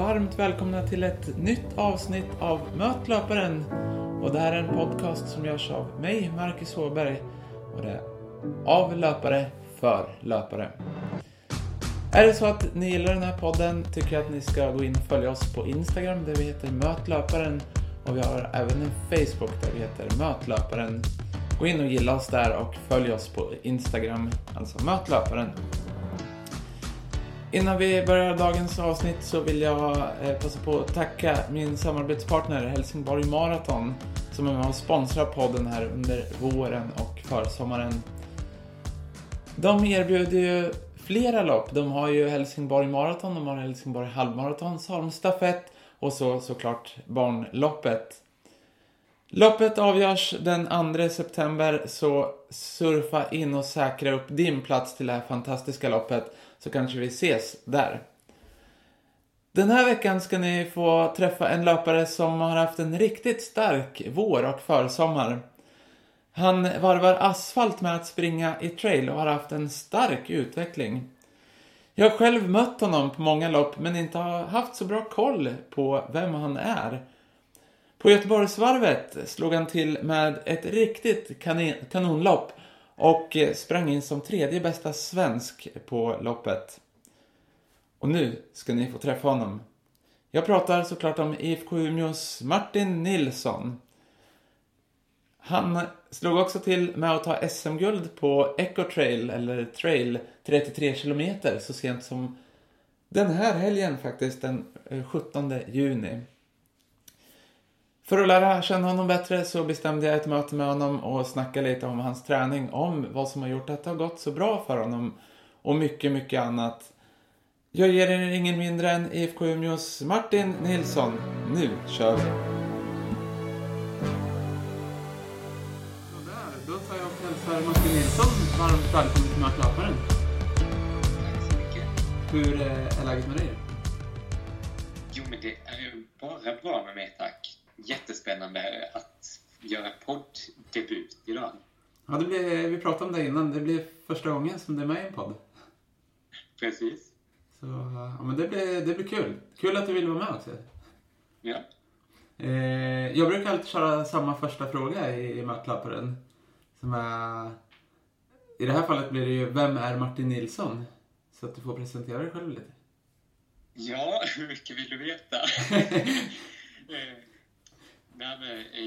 varmt välkomna till ett nytt avsnitt av Möt löparen. Och det här är en podcast som görs av mig, Marcus Håberg, och det är av löpare för löpare. Är det så att ni gillar den här podden tycker jag att ni ska gå in och följa oss på Instagram där vi heter Möt löparen och vi har även en Facebook där vi heter Möt löparen. Gå in och gilla oss där och följ oss på Instagram, alltså Möt löparen. Innan vi börjar dagens avsnitt så vill jag eh, passa på att tacka min samarbetspartner Helsingborg Marathon som är med och sponsrar podden här under våren och försommaren. De erbjuder ju flera lopp. De har ju Helsingborg Marathon, de har Helsingborg halvmaraton, Salmstafett och så såklart barnloppet. Loppet avgörs den 2 september så surfa in och säkra upp din plats till det här fantastiska loppet så kanske vi ses där. Den här veckan ska ni få träffa en löpare som har haft en riktigt stark vår och försommar. Han varvar asfalt med att springa i trail och har haft en stark utveckling. Jag har själv mött honom på många lopp men inte har haft så bra koll på vem han är. På Göteborgsvarvet slog han till med ett riktigt kanonlopp och eh, sprang in som tredje bästa svensk på loppet. Och nu ska ni få träffa honom. Jag pratar såklart om IFK Umeås Martin Nilsson. Han slog också till med att ta SM-guld på Eco Trail, eller Trail, 33 kilometer så sent som den här helgen faktiskt, den eh, 17 juni. För att lära känna honom bättre så bestämde jag ett möte med honom och snacka lite om hans träning, om vad som har gjort att det har gått så bra för honom och mycket, mycket annat. Jag ger er ingen mindre än IFK Umeås Martin Nilsson. Nu kör vi! Då tar jag och hälsar Martin Nilsson varmt välkommen till Mötlöparen. Tack så mycket. Hur är läget med dig? Jo, men det är ju bara bra med mig, tack. Jättespännande att göra podddebut idag. Ja, det blir, vi pratade om det innan. Det blir första gången som du är med i en podd. Precis. Så, ja, men det blir, det blir kul. Kul att du vill vara med också. Ja. Eh, jag brukar alltid köra samma första fråga i, i Mötlöparen. Som är... I det här fallet blir det ju Vem är Martin Nilsson? Så att du får presentera dig själv lite. Ja, hur mycket vill du veta? Eh,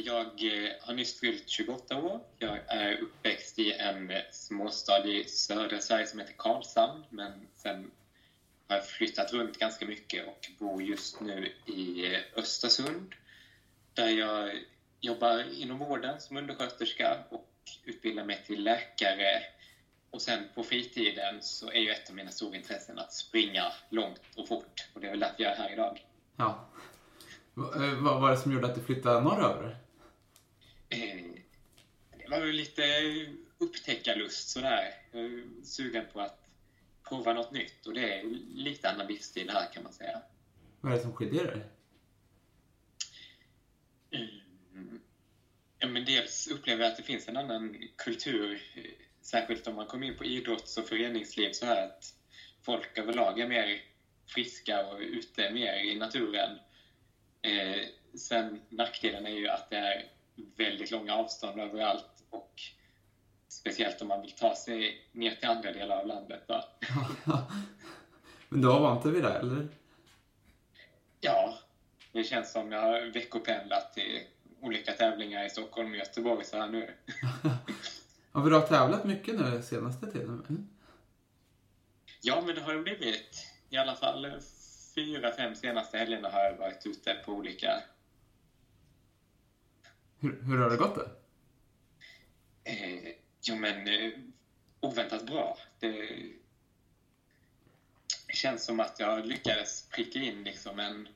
jag eh, har nyss fyllt 28 år. Jag är uppväxt i en eh, småstad i södra Sverige som heter Karlshamn. Men sen har jag flyttat runt ganska mycket och bor just nu i eh, Östersund. Där jag jobbar inom vården som undersköterska och utbildar mig till läkare. Och sen på fritiden så är ju ett av mina stora intressen att springa långt och fort. Och det är väl därför jag är här idag. Ja. V- Vad var det som gjorde att du flyttade norröver? Eh, Det var väl lite upptäckarlust sådär. Jag är sugen på att prova något nytt och det är lite annan livsstil här kan man säga. Vad är det som skiljer dig? Mm. Ja, men dels upplever jag att det finns en annan kultur, eh, särskilt om man kommer in på idrotts och föreningsliv så här att folk överlag är mer friska och ute mer i naturen. Eh, sen nackdelen är ju att det är väldigt långa avstånd överallt och speciellt om man vill ta sig ner till andra delar av landet. Men du har vant dig vid det, eller? Ja, det känns som jag har veckopendlat till olika tävlingar i Stockholm och Göteborg så här nu. Ja, för du har tävlat mycket nu senaste tiden? Ja, men det har ju blivit i alla fall fyra, fem senaste helgerna har jag varit ute på olika Hur, hur har det gått då? Eh, jo, men eh, oväntat bra. Det känns som att jag lyckades pricka in liksom en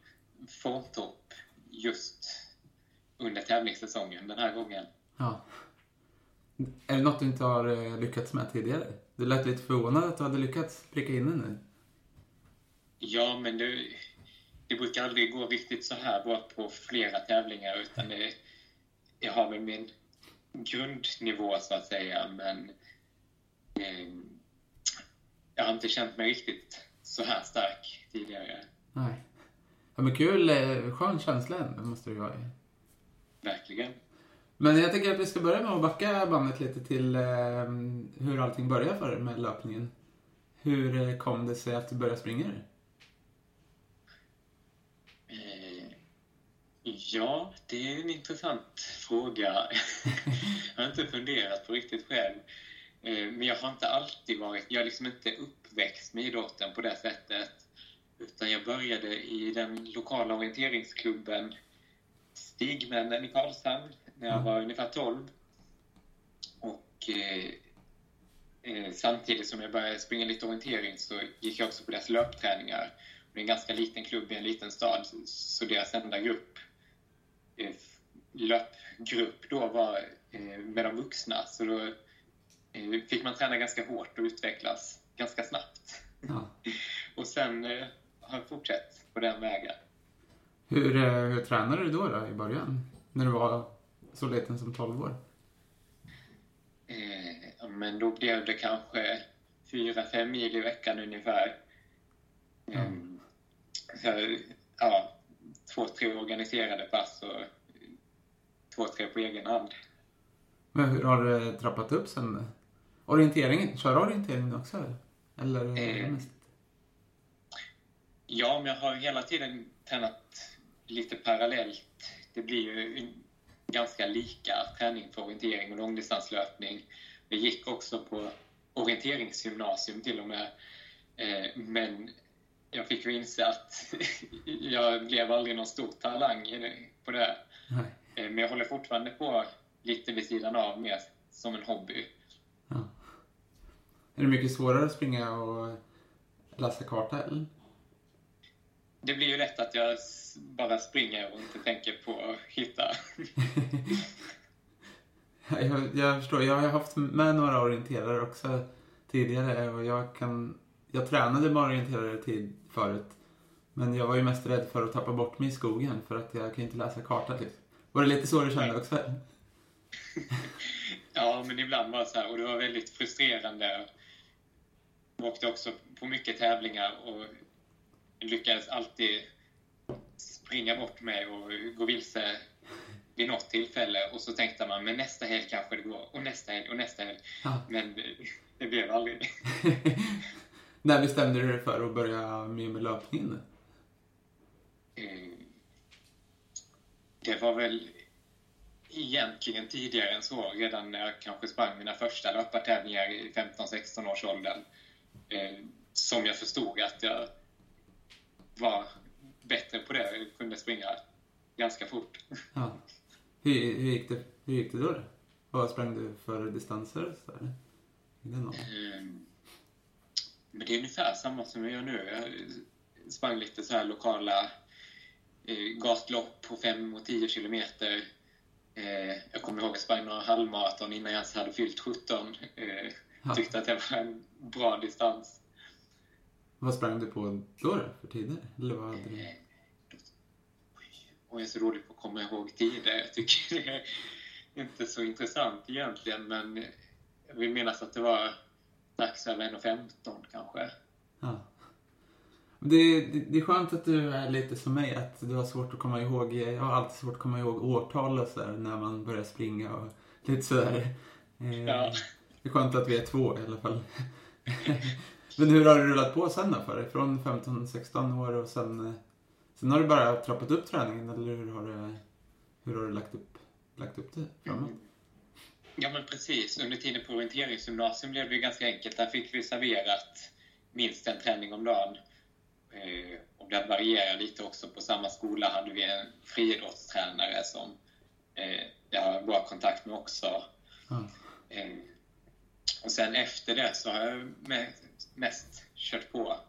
formtopp just under tävlingssäsongen den här gången. Ja. Är det något du inte har eh, lyckats med tidigare? Du lät lite förvånad att du hade lyckats pricka in den nu. Ja, men det, det brukar aldrig gå riktigt så här bra på flera tävlingar utan det, jag har väl min grundnivå så att säga men eh, jag har inte känt mig riktigt så här stark tidigare. Nej. Ja, men kul, eh, skön känsla det måste ju vara. Verkligen. Men jag tänker att vi ska börja med att backa bandet lite till eh, hur allting började för med löpningen. Hur eh, kom det sig att du började springa? Eh, ja, det är en intressant fråga. jag har inte funderat på riktigt själv. Eh, men jag har inte alltid varit, jag är liksom inte uppväxt med idrotten på det sättet. Utan jag började i den lokala orienteringsklubben Stigmännen i Karlshamn när jag var ungefär 12. Och eh, eh, samtidigt som jag började springa lite orientering så gick jag också på deras löpträningar. Det är en ganska liten klubb i en liten stad, så deras enda grupp, löpgrupp då var eh, med de vuxna. Så då eh, fick man träna ganska hårt och utvecklas ganska snabbt. Ja. och sen eh, har jag fortsatt på den vägen. Hur, eh, hur tränade du då, då i början? När du var så liten som 12 år? Eh, men då blev det kanske 4-5 mil i veckan ungefär. Eh, Mm. så, ja, två, tre organiserade pass och två, tre på egen hand. Men hur har det trappat upp sen? Orienteringen, kör du orienteringen också? Eller Eh. mest... Ja, men jag har hela tiden tränat lite parallellt. Det blir ju ganska lika träning för orientering och långdistanslöpning. Vi gick också på orienteringsgymnasium till och med. Eh, Men jag fick ju inse att jag blev aldrig någon stor talang på det. Nej. Eh, Men jag håller fortfarande på lite vid sidan av, mer som en hobby. Ja. Är det mycket svårare att springa och läsa karta eller? Det blir ju lätt att jag bara springer och inte tänker på att hitta. Jag, jag förstår, jag har haft med några orienterare också tidigare och jag kan... Jag tränade med orienterare tid förut. Men jag var ju mest rädd för att tappa bort mig i skogen för att jag kan inte läsa karta liksom. Var det lite så du kände också? Ja, men ibland var det så här, och det var väldigt frustrerande. Jag åkte också på mycket tävlingar och lyckades alltid springa bort mig och gå vilse vid något tillfälle. Och så tänkte man, men nästa helg kanske det går. Och nästa helg, och nästa helg. Ja. Men det, det blev aldrig. När bestämde du dig för att börja med, med löpningen? Eh, Det var väl egentligen tidigare än så, redan när jag kanske sprang mina första löpartävlingar i 15-16 års åldern. Eh, Som jag förstod att jag var bättre på det och kunde springa ganska fort. Ja. Hur, hur, gick det, hur gick det då? Vad sprang du för distanser? Så här? Eh, Men det är ungefär samma som jag gör nu. Jag sprang lite så här lokala eh, gatlopp på 5 och 10 kilometer. Eh, jag kommer ihåg att jag sprang några halvmaraton innan jag ens hade fyllt 17. Eh, Ja. tyckte att det var en bra distans. Vad sprang du på då, för tider? Eller vad hade du? Eh, Och jag är så dålig på att komma ihåg tider. Jag tycker det är inte så intressant egentligen, men jag vill minnas att det var strax över 1.15 kanske. Ja. Det, det, det är skönt att du är lite som mig, att du har svårt att komma ihåg, jag har alltid svårt att komma ihåg årtal och sådär när man börjar springa och lite sådär. Eh, Ja. Det är skönt att vi är två i alla fall. Men hur har det rullat på sen då för dig? Från 15-16 år och sen, sen har du bara trappat upp träningen eller hur har du, hur har du lagt, upp, lagt upp det framåt? Ja, men precis. Under tiden på orienteringsgymnasium blev det ju ganska enkelt. Där fick vi serverat minst en träning om dagen. Eh, och det varierar lite också. På samma skola hade vi en friidrottstränare som eh, jag har bra kontakt med också. Ja. Eh, och sen efter det så har jag me- mest kört på,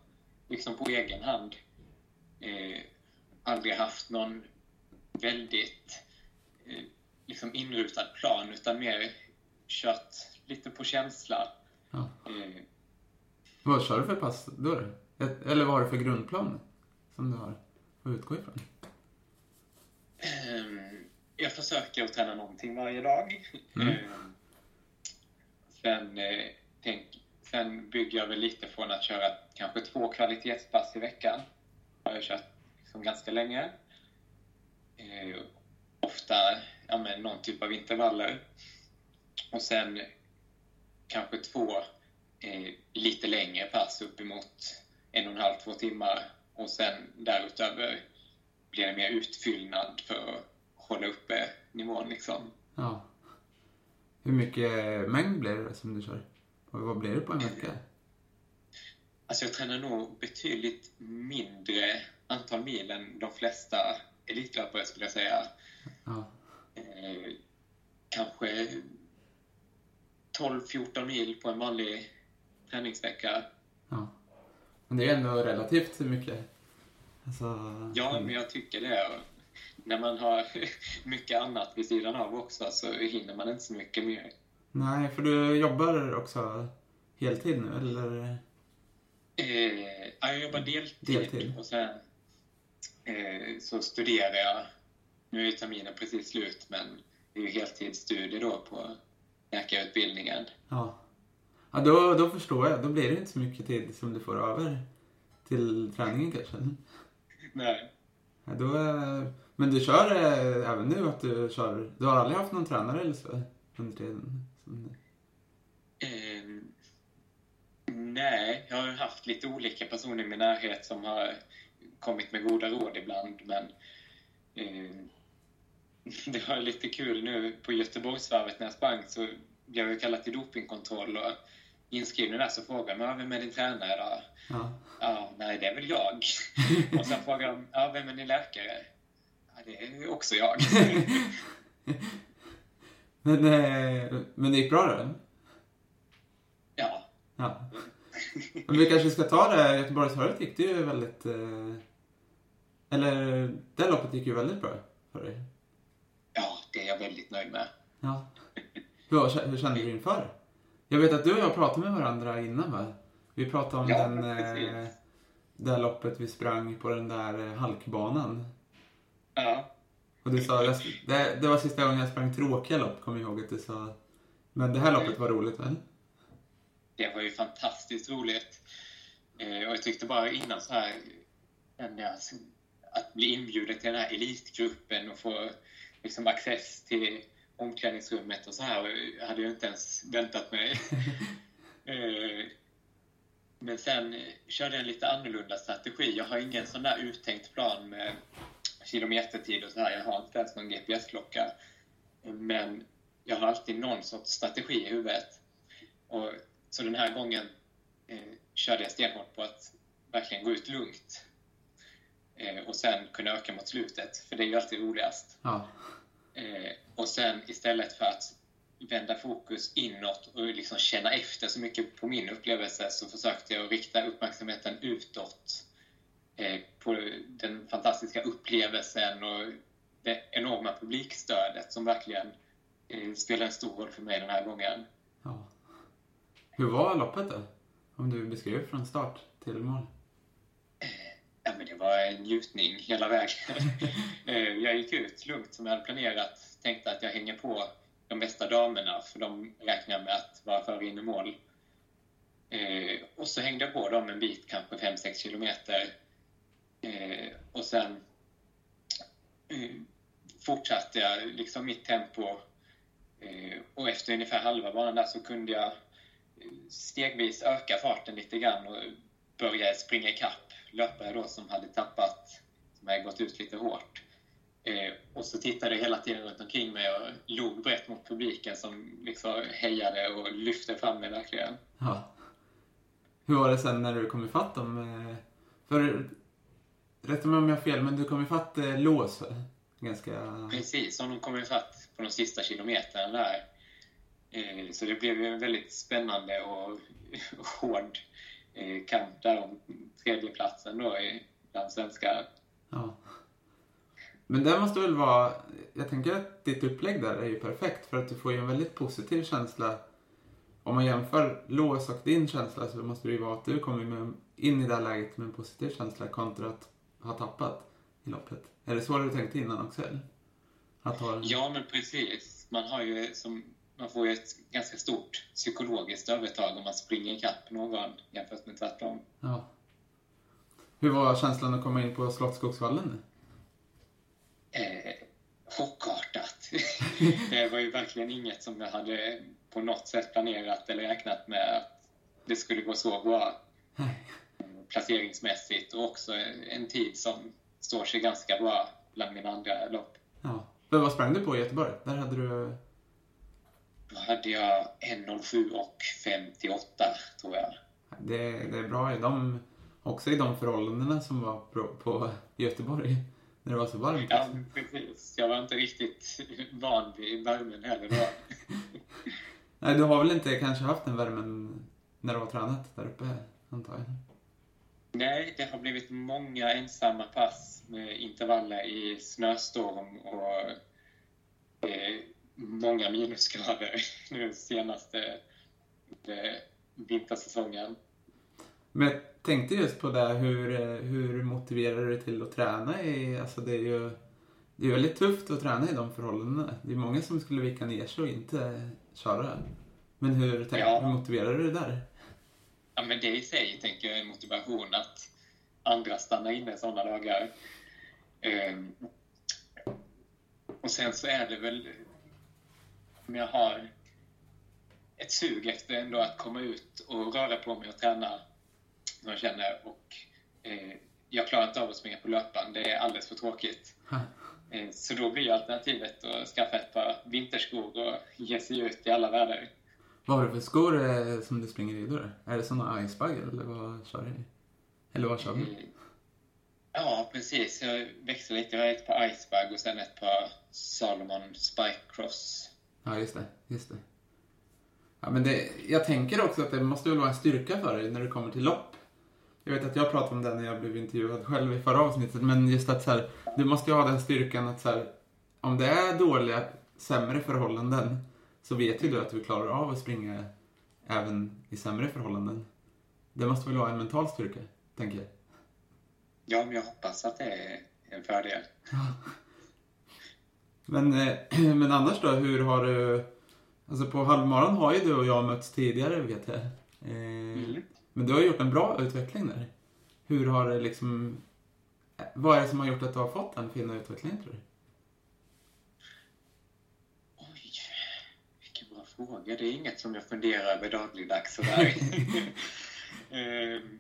liksom på egen hand. Aldrig haft någon väldigt liksom inrutad plan utan mer kört lite på känsla. Ja. Eh, Vad kör du för pass då? Eller vad har du för grundplan som du har att utgå ifrån? Ehm, Jag försöker att träna någonting varje dag. Mm. Ehm, Sen, eh, tänk, sen bygger jag väl lite från att köra kanske två kvalitetspass i veckan. Jag har kört liksom ganska länge. Ofta ja, men någon typ av intervaller. Och sen kanske två eh, lite längre pass uppemot en och en halv, två timmar. Och sen därutöver blir det mer utfyllnad för att hålla uppe nivån. Liksom. Ja. Hur mycket mängd blir det som du kör? Och vad blir det på en vecka? Alltså jag tränar nog betydligt mindre antal mil än de flesta elitlöpare skulle jag säga. Ja. Eh, kanske 12-14 mil på en vanlig träningsvecka. ja. Men det är ändå relativt mycket. Alltså, Ja, men jag tycker det. När man har mycket annat vid sidan av också så hinner man inte så mycket mer. Nej, för du jobbar också heltid nu, eller? Eh, ja, jag jobbar deltid, Deltid. och sen så studerar jag. Nu är terminen precis slut, men det är ju heltidsstudier då på läkarutbildningen. Ja. Ja, då, då förstår jag. Då blir det inte så mycket tid som du får över till träningen kanske. Nej. Ja, då, eh, men du kör eh, även nu att du kör... Du har aldrig haft någon tränare eller så under tiden? Eh, nej, jag har haft lite olika personer i min närhet som har kommit med goda råd ibland, men eh, det var lite kul nu på Göteborgsvarvet när jag sprang så blev jag kallad till dopingkontroll och inskriven där så frågade de vem är din tränare då? ja. Ja, nej, det är väl jag. Och sen frågade de, ja, vem är din läkare? Ja, det är också jag. Men, eh, men det gick bra då? Ja, Ja. Men vi kanske ska ta det. Göteborgsvarvet gick det ju väldigt... Eh, eller det loppet gick ju väldigt bra för dig. ja, det är jag väldigt nöjd med. Ja. Hur, hur kände du inför? Jag vet att du och jag pratade med varandra innan va? Vi pratade om Ja, den, eh, det här loppet vi sprang på den där eh, halkbanan. Ja, Och du sa, det, det var sista gången jag sprang tråkiga lopp, kommer jag ihåg att du sa. Men det här loppet var roligt väl? Det var ju fantastiskt roligt. Eh, och jag tyckte bara innan så här, att bli inbjuden till den här elitgruppen och få liksom access till omklädningsrummet och så här och hade jag inte ens väntat mig. Eh, Men sen eh, körde jag en lite annorlunda strategi. Jag har ingen sån där uttänkt plan med kilometertid och så här. Jag har inte ens någon GPS-klocka. Men jag har alltid någon sorts strategi i huvudet. Och, så den här gången eh, körde jag stenhårt på att verkligen gå ut lugnt. Eh, och sen kunna öka mot slutet, för det är ju alltid roligast. Ja. Eh, och sen istället för att vända fokus inåt och liksom känna efter så mycket på min upplevelse så försökte jag rikta uppmärksamheten utåt eh, på den fantastiska upplevelsen och det enorma publikstödet som verkligen eh, spelar en stor roll för mig den här gången. Hur var loppet då? Om du beskriver från start till mål. Ja, men det var en njutning hela vägen. Eh, jag gick ut lugnt som jag hade planerat. Tänkte att jag hänger på de bästa damerna, för de räknar jag med att vara före in i mål. Eh, och så hängde jag på dem en bit, kanske 5-6 kilometer. Eh, och sen fortsatte jag liksom mitt tempo. Och efter ungefär halva banan där så kunde jag stegvis öka farten lite grann och börja springa ikapp löpare då som hade tappat, som hade gått ut lite hårt. Eh, och så tittade jag hela tiden runt omkring mig och log brett mot publiken som liksom hejade och lyfte fram mig verkligen. Ja. Hur var det sen när du kom ifatt dem? eh, För, rätta mig om jag har fel, men du kom ifatt eh, lås? Ganska... Precis, som de kom ifatt på de sista kilometerna där. Eh, så det blev ju en väldigt spännande och hård eh, kamp där om tredjeplatsen då i- bland svenskar. Ja. Men det måste väl vara... Jag tänker att ditt upplägg där är ju perfekt för att du får ju en väldigt positiv känsla. Om man jämför lås och din känsla så måste det ju vara att du kommer med, in i det här läget med en positiv känsla kontra att ha tappat i loppet. Är det så du tänkte innan också eller? Att ha... Ja, men precis. Man, har ju som, man får ju ett ganska stort psykologiskt övertag om man springer ikapp någon jämfört med tvärtom. Ja. Hur var känslan att komma in på Slottsskogsvallen? Eh, chockartat. det var ju verkligen inget som jag hade på något sätt planerat eller räknat med att det skulle gå så bra placeringsmässigt och också en tid som står sig ganska bra bland mina andra lopp. Ja. Men vad sprang du på i Göteborg? Där hade du... Då hade jag 1.07 och 58 tror jag. Det, det är bra i de, också i de förhållandena som var på, på Göteborg. När det var så varmt. Ja, precis. Jag var inte riktigt van vid värmen heller då. Nej, du har väl inte kanske haft den värmen när du har tränat där uppe, antar jag? Nej, det har blivit många ensamma pass med intervaller i snöstorm och eh, många minusgrader nu senaste eh, vintersäsongen. Men jag tänkte just på det, hur, hur motiverar du dig till att träna i, alltså det är ju det är väldigt tufft att träna i de förhållandena. Det är många som skulle vika ner sig och inte köra. Men hur, tänk, ja. hur motiverar du dig där? Ja, men det i sig tänker jag är en motivation att andra stannar inne sådana dagar. Um, och sen så är det väl om jag har ett sug efter ändå att komma ut och röra på mig och träna som jag känner. Och, eh, jag klarar inte av att springa på löpan. Det är alldeles för tråkigt. Eh, så då blir alternativet att skaffa ett par vinterskor och ge sig ut i alla väder. Vad har du för skor eh, som du springer i då? Är det såna Icebag eller vad kör du? Eller vad kör du? Mm. Ja, precis. Jag växlar lite. Jag har ett par Icebag och sen ett par Salomon Spike Cross. Ja, just det. Just det. Ja, men det, jag tänker också att det måste väl vara en styrka för dig när det kommer till lopp. Jag vet att jag pratade om det när jag blev intervjuad själv i förra avsnittet, men just att så här, du måste ju ha den styrkan att så här, om det är dåliga, sämre förhållanden så vet ju du att du klarar av att springa även i sämre förhållanden. Det måste väl vara en mental styrka, tänker jag. Ja, men jag hoppas att det är en fördel. Men, eh, men annars då, hur har du... Alltså på halvmaran har ju du och jag mötts tidigare, vet jag. Eh, mm. Men du har gjort en bra utveckling där. Hur har det liksom... Vad är det som har gjort att du har fått den fina utvecklingen, tror du? fråga. Det är inget som jag funderar över dagligdags sådär.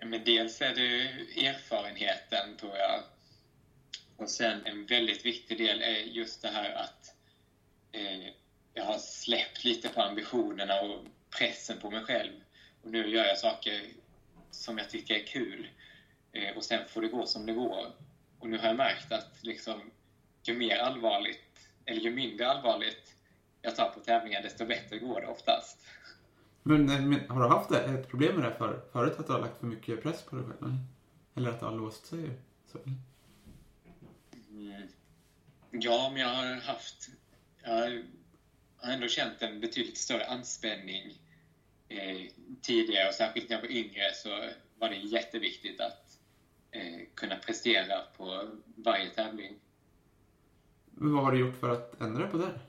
Men dels är det erfarenheten, tror jag. Och sen en väldigt viktig del är just det här att eh, jag har släppt lite på ambitionerna och pressen på mig själv. Och nu gör jag saker som jag tycker är kul. Eh, och sen får det gå som det går. Och nu har jag märkt att liksom, ju mer allvarligt, eller ju mindre allvarligt jag tar på tävlingar, desto bättre går det oftast. Men, eh, men har du haft ett problem med det för, förut? Att du har lagt för mycket press på dig själv? Eller att det har låst sig? Så. Mm. Ja, men jag har haft... Jag har ändå känt en betydligt större anspänning eh, tidigare och särskilt när jag var yngre så var det jätteviktigt att eh, kunna prestera på varje tävling. Men vad har du gjort för att ändra på det?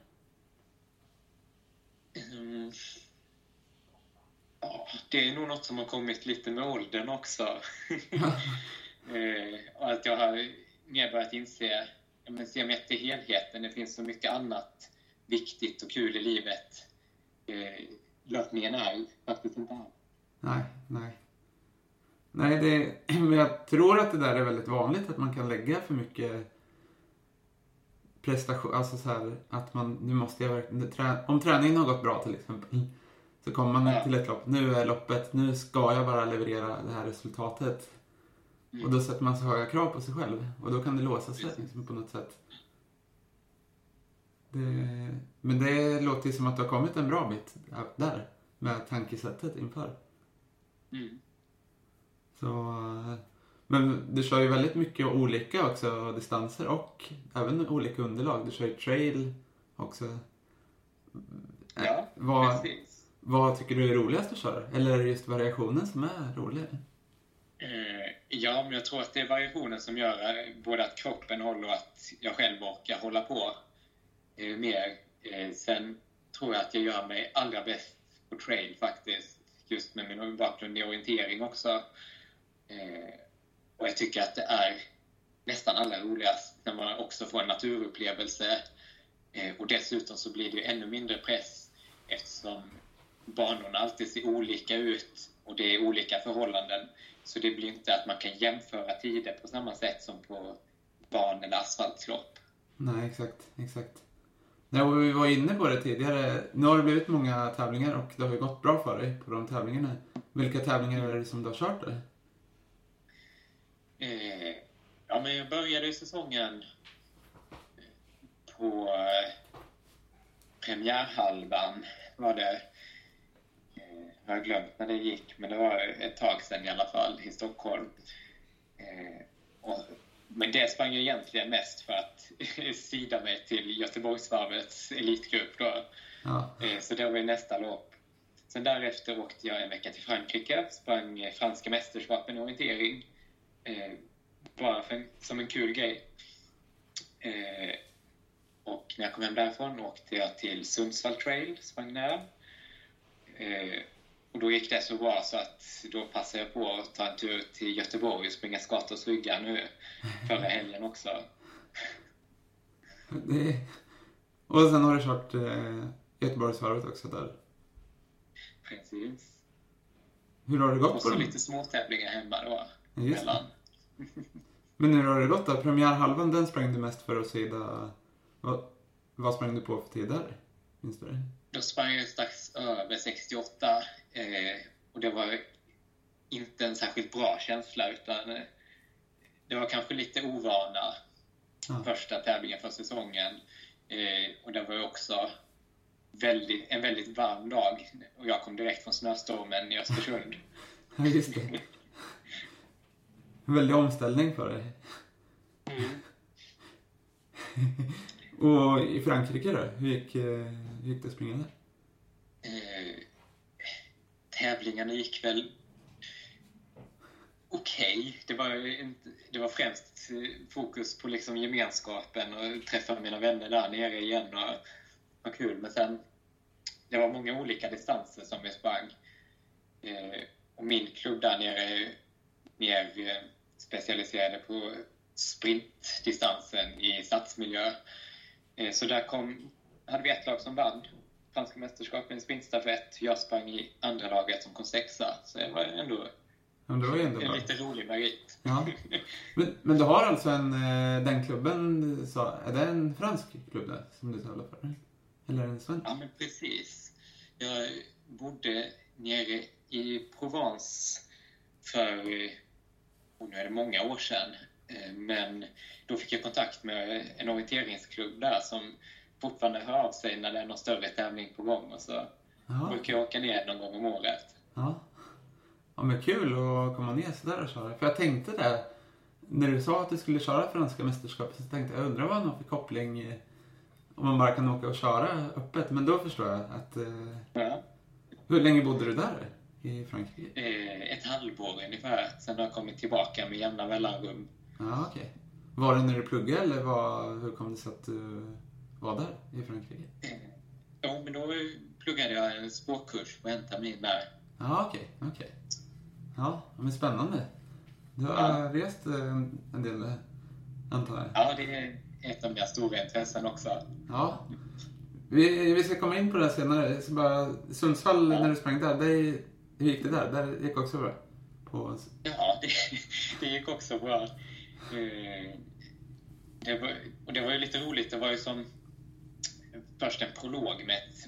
Mm. Ja, det är nog något som har kommit lite med åldern också. eh, att jag har mer börjat inse, men se mer till helheten. Det finns så mycket annat viktigt och kul i livet. Eh, löpningen är faktiskt inte allt. Nej, nej. Nej, det, men jag tror att det där är väldigt vanligt, att man kan lägga för mycket prestation, alltså så här, att man, nu måste jag verkligen, om träningen har gått bra till exempel, så kommer man ja. till ett lopp, nu är loppet, nu ska jag bara leverera det här resultatet. Mm. Och då sätter man så höga krav på sig själv och då kan det låsa sig liksom, på något sätt. Det, men det låter ju som att du har kommit en bra bit där med tankesättet inför. Mm. Så men du kör ju väldigt mycket olika också distanser och även olika underlag. Du kör ju trail också. Äh, ja, vad, precis. Vad tycker du är roligast att köra? Eller är det just variationen som är rolig? Eh, ja, men jag tror att det är variationen som gör eh, både att kroppen håller och att jag själv orkar hålla på eh, mer. Eh, sen tror jag att jag gör mig allra bäst på trail faktiskt. Just med min bakgrund i orientering också. Eh, och jag tycker att det är nästan allra roligast när man också får en naturupplevelse. Eh, och dessutom så blir det ju ännu mindre press eftersom banorna alltid ser olika ut och det är olika förhållanden. Så det blir inte att man kan jämföra tider på samma sätt som på ban eller asfaltslopp. Nej, exakt, exakt. Ja, och vi var inne på det tidigare. Nu har det blivit många tävlingar och det har ju gått bra för dig på de tävlingarna. Vilka tävlingar är det som du har kört då? Eh, ja, men jag började säsongen på eh, premiärhalvan var det. Jag har glömt när det gick, men det var ett tag sedan i alla fall i Stockholm. Eh, och, men det sprang jag egentligen mest för att sida mig till Göteborgsvarvets elitgrupp. Då. Ja. Eh, så det var nästa lopp. Sen därefter åkte jag en vecka till Frankrike, sprang franska mästerskapen i orientering. Eh, bara för, som en kul grej. Eh, och när jag kom hem därifrån åkte jag till Sundsvall Trail, sprang där. Eh, och då gick det så bra så att då passade jag på att ta en tur till Göteborg och springa Skatås ryggar nu förra helgen också. Det... Och sen har du kört eh, Göteborgsvarvet också där. Precis. Hur har det gått? Och så lite småtävlingar hemma då. Just mellan. Men hur har det gått då? Premiärhalvan, den sprang du mest för att sida... Vad, vad sprang du på för tider? Minns du det? Då sprang jag strax över 68 eh, och det var inte en särskilt bra känsla utan eh, det var kanske lite ovana ja. första tävlingen för säsongen. Eh, och det var också väldigt, en väldigt varm dag och jag kom direkt från snöstormen i Östersund. ja, just det. En väldig omställning för dig. Mm. och i Frankrike då? Hur gick, eh, hur gick det att springa där? Eh, tävlingarna gick väl okej. Okay. Det, var, det var främst eh, fokus på liksom gemenskapen och träffa mina vänner där nere igen och ha kul. Men sen, det var många olika distanser som vi sprang. Eh, och min klubb där nere är mer eh, specialiserade på sprintdistansen i stadsmiljö. Eh, så där kom, hade vi ett lag som vann franska mästerskapen i sprintstafett. Jag sprang i andra laget som kom sexa. Så det var ändå, men det var ändå en bra. lite rolig merit. Ja. Men, men du har alltså en, eh, den klubben, så, är det en fransk klubb där som du tävlar för? Eller en svensk? Ja, men precis. Jag bodde nere i Provence för, och nu är det många år sedan, eh, men då fick jag kontakt med en orienteringsklubb där som fortfarande hör av sig när det är någon större tävling på gång och så ja. brukar jag åka ner någon gång om året. Ja. Ja men kul att komma ner sådär och köra. För jag tänkte det, när du sa att du skulle köra franska mästerskapet så tänkte jag, undrar vad han har för koppling om man bara kan åka och köra öppet. Men då förstår jag att... Eh, ja. Hur länge bodde du där i Frankrike? Eh, ett halvår ungefär. Sen har jag kommit tillbaka med jämna mellanrum. Ja, okej. Okay. Var det när du pluggade eller var, hur kom det sig att du var där i Frankrike? Eh, ja, men då pluggade jag en språkkurs på en termin där. Ja, okej. Okay, okay. Ja, men spännande. Du har ja. rest eh, en del, eh, antar jag? Ja, det är ett av mina stora intressen också. Ja. Vi, vi ska komma in på det senare. Så bara, Sundsvall, ja. när du sprang där, det, hur gick det där? Där gick också bra? På... Ja, det, det gick också bra. Det var, och det var ju lite roligt. Det var ju som först en prolog med ett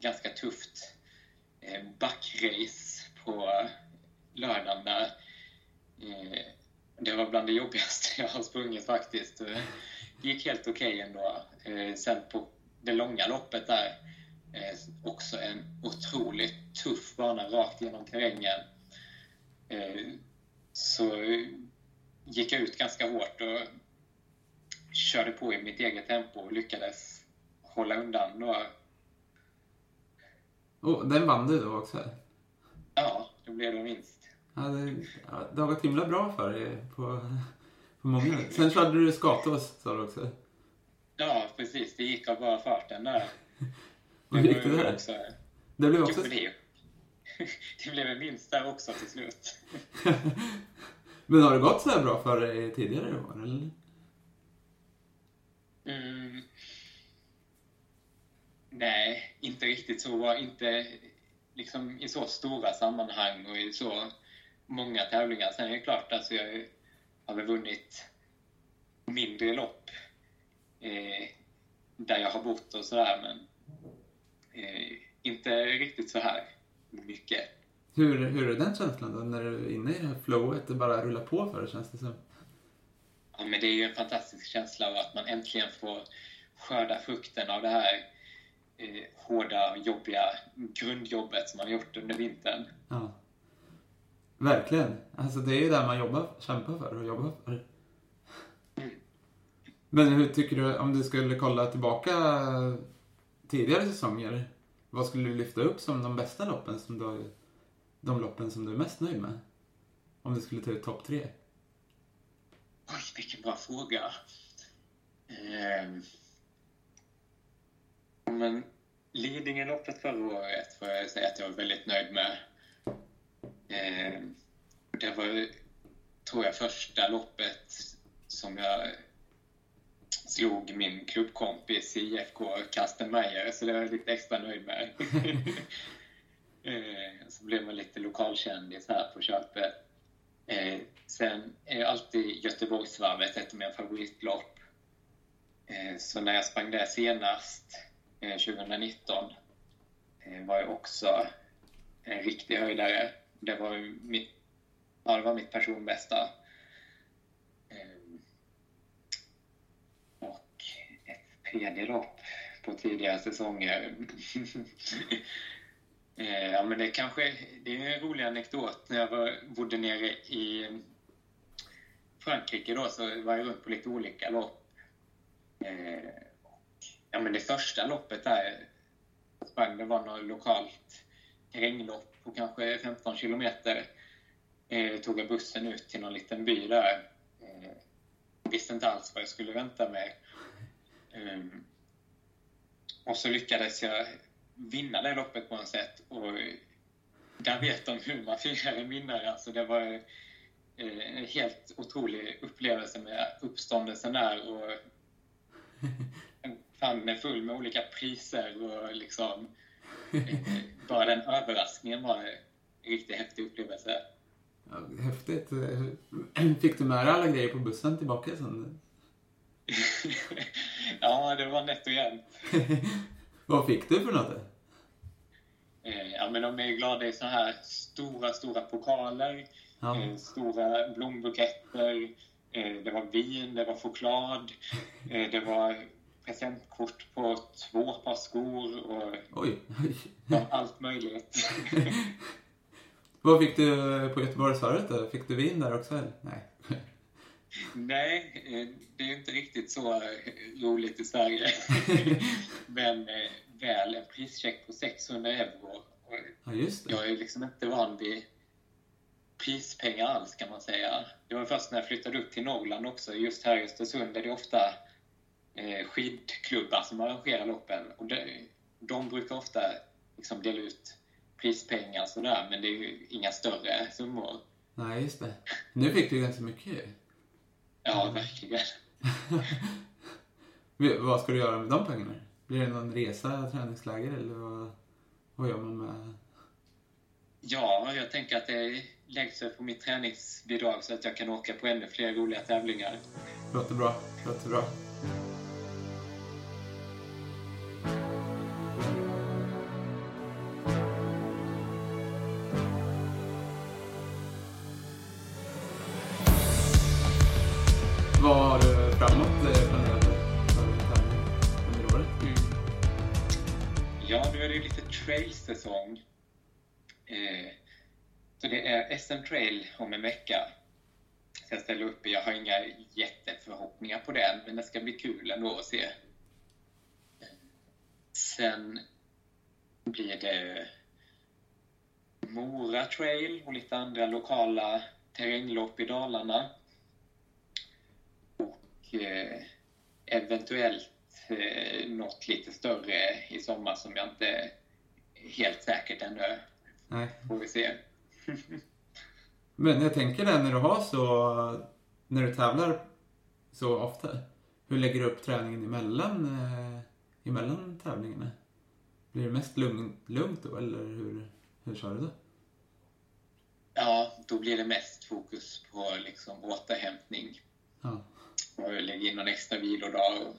ganska tufft eh, backrace på lördagen där. Eh, det var bland det jobbigaste jag har sprungit faktiskt. Det gick helt okej okay ändå. Eh, sen på det långa loppet där, också en otroligt tuff bana rakt genom terrängen. Så gick jag ut ganska hårt och körde på i mitt eget tempo och lyckades hålla undan några... Oh, den vann du då också? Ja, då blev det vinst. Ja, det, ja, det har gått himla bra för dig på, på många. Sen körde du Skatås sa du också. Ja, precis. Det gick av bara farten där. Hur gick det där? Också, det blev också... Det, det blev en vinst där också till slut. Men har det gått så här bra för dig tidigare år, eller? Mm. Nej, inte riktigt så. Inte liksom i så stora sammanhang och i så många tävlingar. Sen är det klart, alltså jag har väl vunnit mindre lopp eh, där jag har bott och sådär, men eh, inte riktigt så här mycket. Hur, hur är den känslan då, när du är inne i det här flowet? Det bara rullar på för det, känns det som. Ja, men det är ju en fantastisk känsla av att man äntligen får skörda frukten av det här eh, hårda, jobbiga grundjobbet som man har gjort under vintern. Ja. Verkligen. Alltså det är ju det man jobbar, kämpar för och jobbar för. Men hur tycker du, om du skulle kolla tillbaka tidigare säsonger, vad skulle du lyfta upp som de bästa loppen, som du, de loppen som du är mest nöjd med? Om du skulle ta ut topp tre? Oj, vilken bra fråga. Eh, men Lidingöloppet förra året får jag säga att jag var väldigt nöjd med. Eh, det var, tror jag, första loppet som jag slog min klubbkompis i IFK, Karsten Meyer, så det var jag lite extra nöjd med. eh, så blev man lite lokalkändis här på köpet. Eh, sen är alltid Göteborgsvarvet ett av mina favoritlopp. Eh, så när jag sprang där senast, Eh, 2019, eh, var jag också en riktig höjdare. Det var mitt, ja, det var mitt personbästa. Ehm, och ett tredje lopp på tidigare säsonger. Eh, ja, men det kanske det är en rolig anekdot. När jag var, bodde nere i Frankrike då, så var jag runt på lite olika lopp. Ja, men det första loppet där sprang, det var något lokalt terränglopp på kanske 15 kilometer. Eh, tog jag bussen ut till någon liten by där. Eh, visste inte alls vad jag skulle vänta mig. Eh, och så lyckades jag vinna det loppet på något sätt. Och där vet de hur man firar en vinnare. Alltså det var eh, en helt otrolig upplevelse med uppståndelsen där. Och famn full med olika priser och liksom eh, bara den överraskningen var en riktigt häftig upplevelse. Ja, häftigt. Fick du med dig alla grejer på bussen tillbaka sen? ja, det var nätt och jämnt. Vad fick du för något? Eh, ja, men de är glada i så här stora, stora pokaler, ja. eh, stora blombuketter, eh, det var vin, det var choklad, eh, det var presentkort på två par skor och oj, allt möjligt. Vad fick du på Göteborgsvarvet då? Fick du vin där också? Eller? Nej. Nej, eh, det är inte riktigt så roligt i Sverige. Men eh, väl en prischeck på 600 euro. Ja, just det. Jag är liksom inte van vid prispengar alls kan man säga. Det var först när jag flyttade upp till Norrland också. Just här i Östersund är det ofta eh, skidklubbar som arrangerar loppen. Och de, de brukar ofta liksom dela ut prispengar och sådär, men det är ju inga större summor. Nej, just det. Nu fick du ganska mycket Ja, verkligen. vad ska du göra med de pengarna? Blir det någon resa, träningsläger eller vad, vad gör man med? Ja, jag tänker att det läggs på mitt träningsbidrag så att jag kan åka på ännu fler roliga tävlingar. Låter bra. Låter bra. Säsong. Eh, så det är SM Trail om en vecka. Så jag ställer upp Jag har inga jätteförhoppningar på den, men det ska bli kul ändå att se. Sen blir det Mora Trail och lite andra lokala terränglopp i Dalarna. Och eh, eventuellt eh, något lite större i sommar som jag inte helt säkert ännu. Nej. Får vi se. Men jag tänker det när du har så, när du tävlar så ofta. Hur lägger du upp träningen emellan, eh, emellan tävlingarna? Blir det mest lugn, lugnt då eller hur, hur kör du då? Ja, då blir det mest fokus på liksom återhämtning. Ja. Och lägga in någon extra vilodag och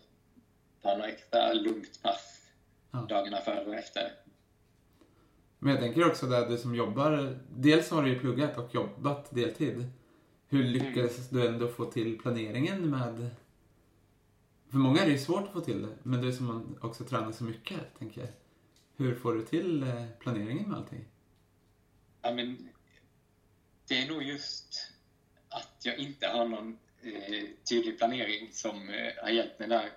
ta några extra lugnt pass Ja. dagarna före och efter. Men jag tänker också där du som jobbar, dels har du ju pluggat och jobbat deltid. Hur lyckas du ändå få till planeringen med... För många är det ju svårt att få till det, men du som också tränar så mycket, tänker jag. Hur får du till eh, planeringen med allting? Ja, men det är nog just att jag inte har någon eh, tydlig planering som eh, har hjälpt mig där.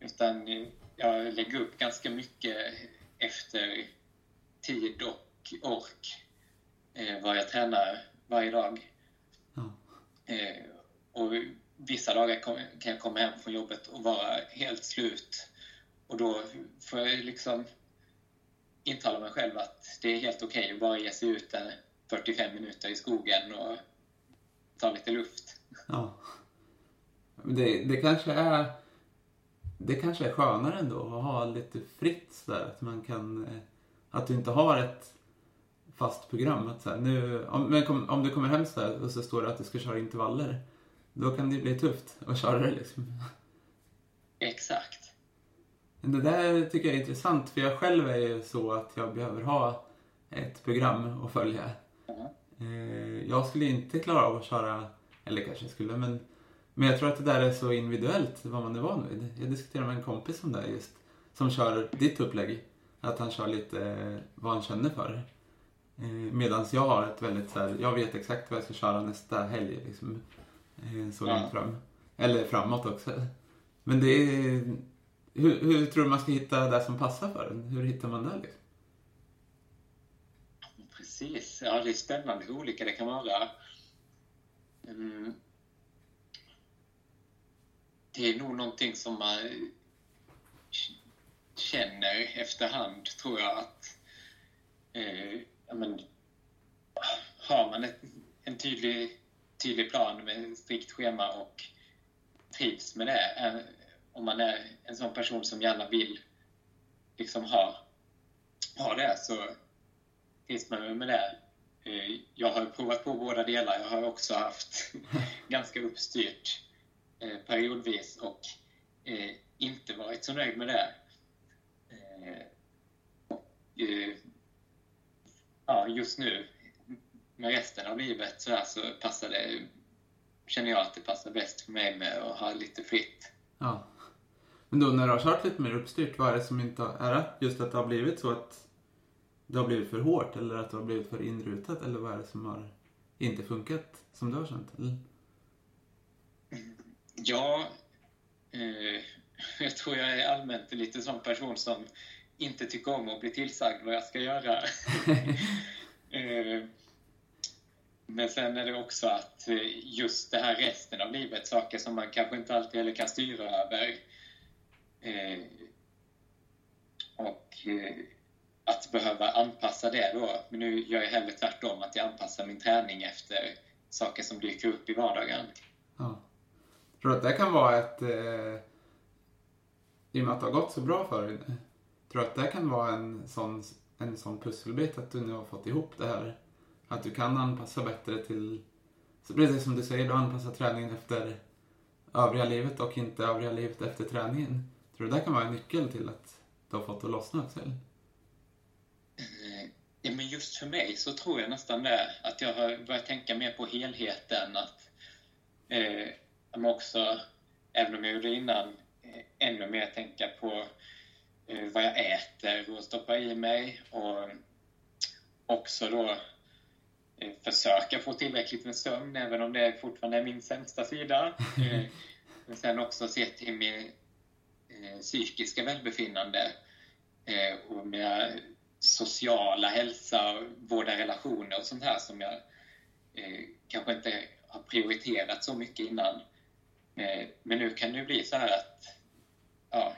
Utan eh, jag lägger upp ganska mycket efter tid och ork eh, vad jag tränar varje dag. Ja. Eh, och vissa dagar kom, kan jag komma hem från jobbet och vara helt slut. Och då får jag liksom intala mig själv att det är helt okej att bara ge sig ut en 45 minuter i skogen och ta lite luft. Ja. Det, det kanske är... Det kanske är skönare ändå att ha lite fritt sådär. Att man kan... Att du inte har ett fast program. Att så här, nu, om, men kom, om du kommer hem så här och så står det att du ska köra intervaller. Då kan det bli tufft att köra det liksom. Exakt. Det där tycker jag är intressant för jag själv är ju så att jag behöver ha ett program att följa. Ja. Eh, Jag skulle inte klara av att köra, eller kanske jag skulle, men, men jag tror att det där är så individuellt vad man är van vid. Jag diskuterade med en kompis om det här just, som kör ditt upplägg. Att han kör lite eh, vad han känner för. Medan jag har ett väldigt så här, jag vet exakt vad jag ska köra nästa helg liksom. Eh, Så Ja. långt fram. Eller framåt också. Men det är, hur, hur tror du man ska hitta det som passar för en? Hur hittar man det liksom? Precis. Ja, det är spännande hur olika det kan vara. Mm. Det är nog någonting som man känner efterhand, tror jag. att eh, ja, men, Har man ett, en tydlig, tydlig plan med ett strikt schema och trivs med det, eh, om man är en sån person som gärna vill liksom ha, ha det, så trivs man med det. Eh, Jag har provat på båda delar. Jag har också haft ganska uppstyrt eh, periodvis och eh, inte varit så nöjd med det. Eh, ja, just nu, med resten av livet så, så passar det, känner jag att det passar bäst för mig med att ha lite fritt. Ja. Men då när du har kört lite mer uppstyrt, vad är det som inte har, är det just att det har blivit så att det har blivit för hårt eller att det har blivit för inrutat eller vad är det som har inte funkat som du har känt? Eller? Ja, eh, jag tror jag är allmänt lite sån person som inte tycker om att bli tillsagd vad jag ska göra. eh, men sen är det också att eh, just det här resten av livet, saker som man kanske inte alltid heller kan styra över. Eh, och att behöva anpassa det då. Men nu gör jag hellre tvärtom, att jag anpassar min träning efter saker som dyker upp i vardagen. Ja. Tror du att det kan vara ett... I och med att det har gått så bra för dig nu. Tror du att det kan vara en sån, en sån pusselbit att du nu har fått ihop det här? Att du kan anpassa bättre till... Så precis som du säger, du anpassar träningen efter övriga livet och inte övriga livet efter träningen. Tror du det kan vara en nyckel till att du har fått det att lossna också? Eller? Eh, ja, men just för mig så tror jag nästan det. Att jag har börjat tänka mer på helheten. Att eh, också, även om jag gjorde det innan, ännu mer tänka på eh, vad jag äter och stoppar i mig. Och också då eh, försöka få tillräckligt med sömn, även om det fortfarande är min sämsta sida. Eh, men sen också se till min eh, psykiska välbefinnande eh, och mina sociala hälsa, vårda relationer och sånt här som jag eh, kanske inte har prioriterat så mycket innan. Eh, men nu kan det bli så här att ja,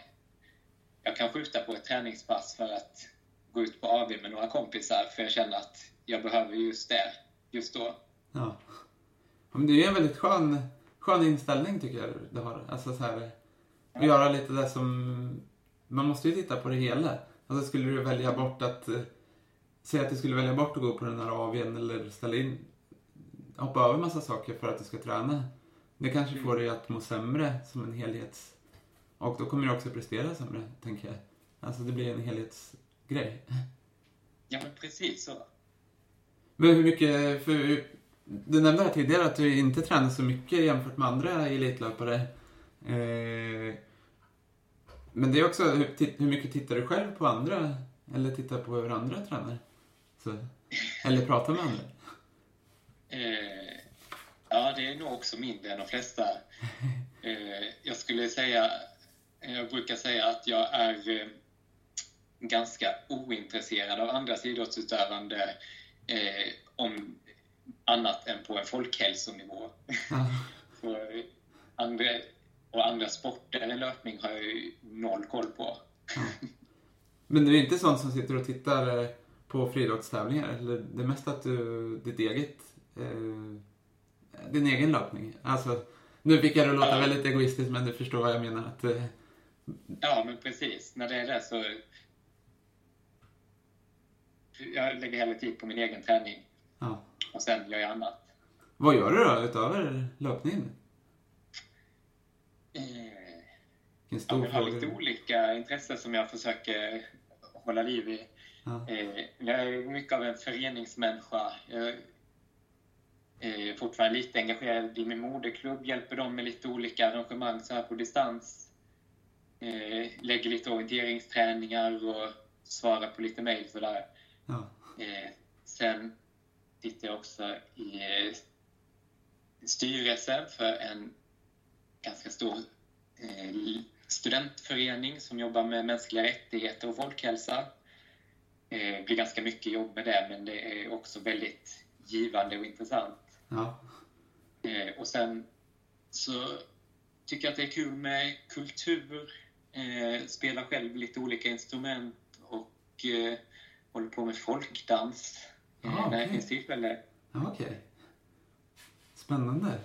jag kan skjuta på ett träningspass för att gå ut på AV med några kompisar för jag känner att jag behöver just det, just då. Ja. Men det är ju en väldigt skön, skön inställning tycker jag du har. Alltså så här, att göra lite det som... Man måste ju titta på det hela. Alltså skulle du välja bort att... eh, Säg att du skulle välja bort att gå på den här AWn eller ställa in... Hoppa över massa saker för att du ska träna. Det kanske får dig att må sämre som en helhets... Och då kommer du också prestera sämre, tänker jag. Alltså det blir en helhetsgrej. Ja, men precis så. Men hur mycket, för du nämnde här tidigare att du inte tränar så mycket jämfört med andra elitlöpare. Eh, men det är också, hur, mycket tittar du själv på andra? Eller tittar på hur andra tränar? Så, eller pratar med andra? Eh, ja, det är nog också mindre än de flesta. Eh, jag skulle säga, jag brukar säga att jag är eh, ganska ointresserad av andras idrottsutövande eh, om annat än på en folkhälsonivå. Ja. Så, eh, andra, och andra sporter än löpning har jag ju noll koll på. Men du är inte sån som sitter och tittar eh, på friidrottstävlingar? Eller det är mest att du, ditt eget, eh, din egen löpning? Alltså, nu fick jag det låta väldigt egoistiskt men du förstår vad jag menar. Att, eh, Ja, men precis. När det är det så... Jag lägger hellre tid på min egen träning ja. och sen gör jag annat. Vad gör du då utöver löpningen? Eh, Ja, jag har lite olika intressen som jag försöker hålla liv i. Ja. Eh, Jag är mycket av en föreningsmänniska. Jag är fortfarande lite engagerad i min moderklubb, hjälper dem med lite olika arrangemang så här på distans. Eh, Lägger lite orienteringsträningar och svarar på lite mejl sådär. Ja. Eh, Sen sitter jag också i eh, styrelsen för en ganska stor eh, studentförening som jobbar med mänskliga rättigheter och folkhälsa. Eh, Det blir ganska mycket jobb med det, men det är också väldigt givande och intressant. Ja. Eh, Och sen så tycker jag att det är kul med kultur, eh, spelar själv lite olika instrument och eh, håller på med folkdans eh, Ah, när det okej. finns tillfälle. Ja, okej. Spännande.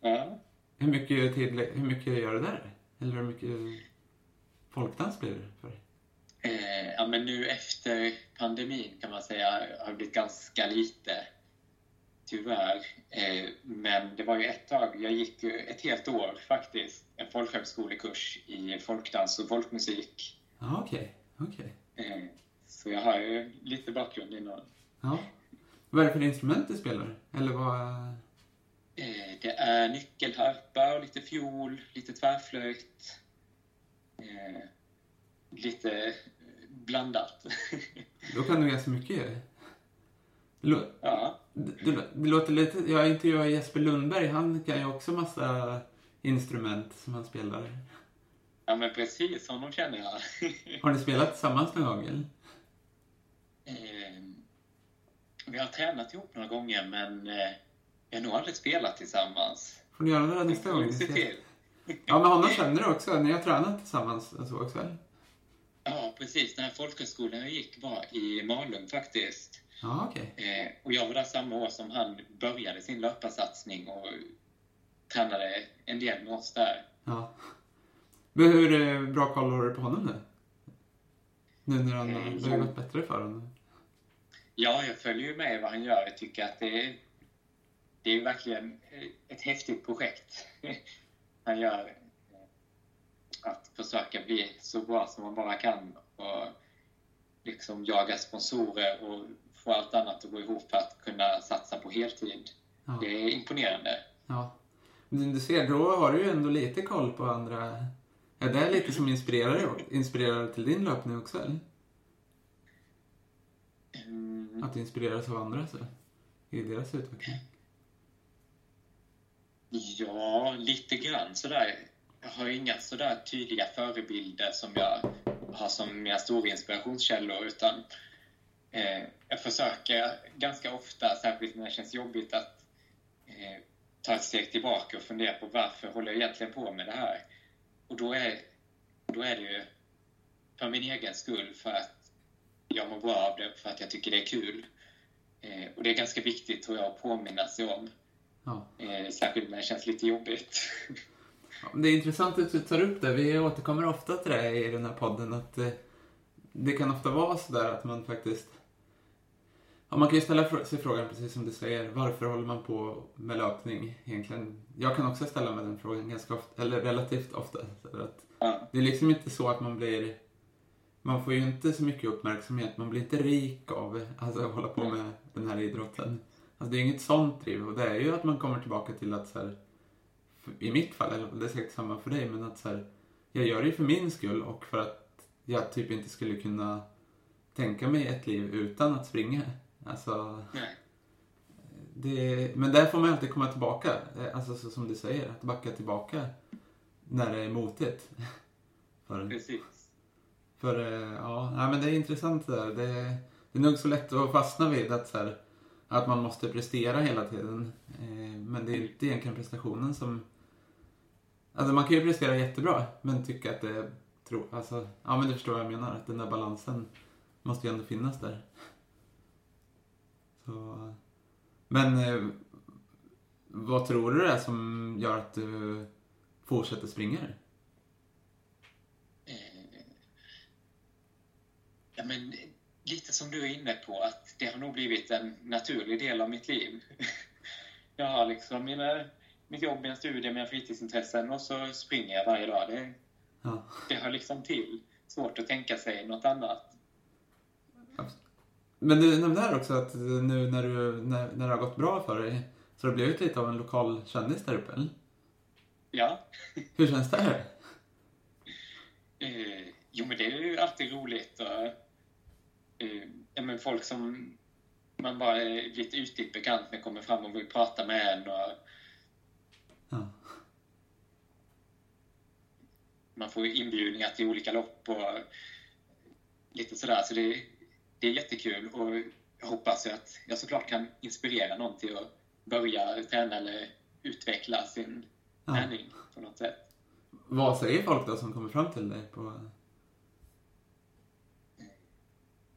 Ja. Hur mycket, tid, hur mycket gör du där? Eller hur mycket folkdans blir det för dig? Eh, ja, men nu efter pandemin kan man säga har det blivit ganska lite. Tyvärr. Eh, men det var ju ett tag, jag gick ett helt år faktiskt, en folkhögskolekurs i folkdans och folkmusik. Ja, okej. Okej. Eh, så jag har ju lite bakgrund inom Ja. Vad är det för instrument du spelar? Eller vad... eh, Det är nyckelharpa och lite fiol, lite tvärflöjt. Lite blandat. Då kan du ganska mycket lå- ja. Det, det, låter lite... Jag intervjuade Jesper Lundberg. Han kan ju också massa instrument som han spelar. ja, men precis honom känner jag. Har ni spelat tillsammans någon gång? Eller? Eh, vi har tränat ihop några gånger, men eh, vi har nog aldrig spelat tillsammans. Får ni göra det nästa gång? se till. Ja, men honom känner du också. Ni har tränat tillsammans så också, eller? Ja, precis. Den här folkhögskolan jag gick var i Malung faktiskt. Ja, okej. Eh, och jag var där samma år som han började sin löparsatsning och tränade en del med oss där. Ja. Men hur eh, bra koll har du på honom nu? Nu när han, det har ju gått bättre för honom. Ja, jag följer ju med vad han gör. Jag tycker att det är, det är verkligen ett häftigt projekt han gör. Att försöka bli så bra som man bara kan och liksom jaga sponsorer och få allt annat att gå ihop för att kunna satsa på heltid. Ja. Det är imponerande. ja. Men du ser, då har du ju ändå lite koll på andra... Är det lite som inspirerar, inspirerar till din löpning också, eller? Mm, Att du inspireras av andra så, i deras utveckling? Ja, lite grann sådär. Jag har inga sådär tydliga förebilder som jag har som mina stora inspirationskällor utan eh, jag försöker ganska ofta, särskilt när det känns jobbigt, att eh, ta ett steg tillbaka och fundera på varför håller jag egentligen på med det här? Och då är, då är det ju för min egen skull, för att jag mår bra av det, för att jag tycker det är kul. Eh, och det är ganska viktigt tror jag att påminna sig om. Ja. Eh, särskilt när det känns lite jobbigt. Det är intressant att du tar upp det. Vi återkommer ofta till det i den här podden. Att det, det kan ofta vara sådär att man faktiskt... Ja, man kan ju ställa sig frågan, precis som du säger, varför håller man på med löpning egentligen? Jag kan också ställa mig den frågan ganska ofta, eller relativt ofta. Ja, det är liksom inte så att man blir... Man får ju inte så mycket uppmärksamhet. Man blir inte rik av alltså, att hålla på med den här idrotten. Alltså, det är inget sånt driv. Och det är ju att man kommer tillbaka till att så här, i mitt fall, eller det är säkert samma för dig, men att så här, jag gör det ju för min skull och för att jag typ inte skulle kunna tänka mig ett liv utan att springa. Alltså, nej. det, men där får man alltid komma tillbaka. Eh, Alltså så som du säger, att backa tillbaka när det är motigt. För. Precis. För eh, ja, men det är intressant det där. Det, det är nog så lätt att fastna vid att, så här, att man måste prestera hela tiden. Eh, men det är inte egentligen prestationen som... Alltså man kan ju prestera jättebra men tycka att det är... Alltså, ja men du förstår vad jag menar. Att den där balansen måste ju ändå finnas där. Så, men eh, vad tror du det är som gör att du fortsätter springa? Eh, Ja, men lite som du är inne på, att det har nog blivit en naturlig del av mitt liv. Jag har liksom mina, mitt jobb, mina studier, mina fritidsintressen och så springer jag varje dag. Det, Ja. det hör liksom till. Svårt att tänka sig något annat. Men du nämnde här också att nu när, du, när, när det har gått bra för dig så har du blivit lite av en lokal kändis där uppe, eller? Ja, Hur känns det här? eh, jo men det är ju alltid roligt. Och, eh, ja, men folk som man bara är lite ytligt bekant med kommer fram och vill prata med en. Och, Ja. man får inbjudningar till olika lopp och lite sådär. Så det, det är jättekul och jag hoppas att jag såklart kan inspirera någon till att börja träna eller utveckla sin Ja. träning på något sätt. Vad säger folk då som kommer fram till dig? På...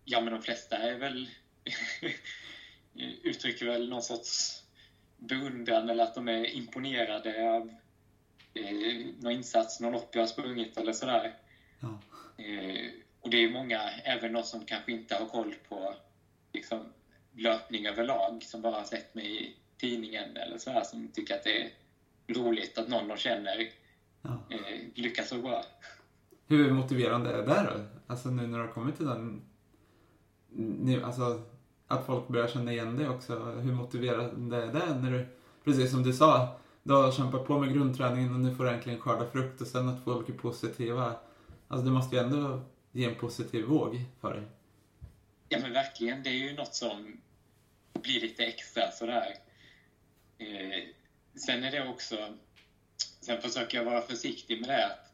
Ja, men de flesta är väl uttrycker väl någon sorts beundran eller att de är imponerade av eh, någon insats, någon lopp jag har sprungit eller sådär. Ja. Eh, och det är många, även de som kanske inte har koll på liksom, löpning överlag, som bara har sett mig i tidningen eller sådär, som tycker att det är roligt att någon de känner Ja. eh, lyckas så bra. Hur motiverande är det då? Alltså nu när du har kommit till den... Nu, alltså, att folk börjar känna igen dig också. Hur motiverande är det när du, precis som du sa, du har kämpat på med grundträningen och nu får du äntligen skörda frukt och sen att folk är positiva. Alltså det måste ju ändå ge en positiv våg för dig. Ja men verkligen, det är ju något som blir lite extra sådär. Eh, sen är det också, sen försöker jag vara försiktig med det att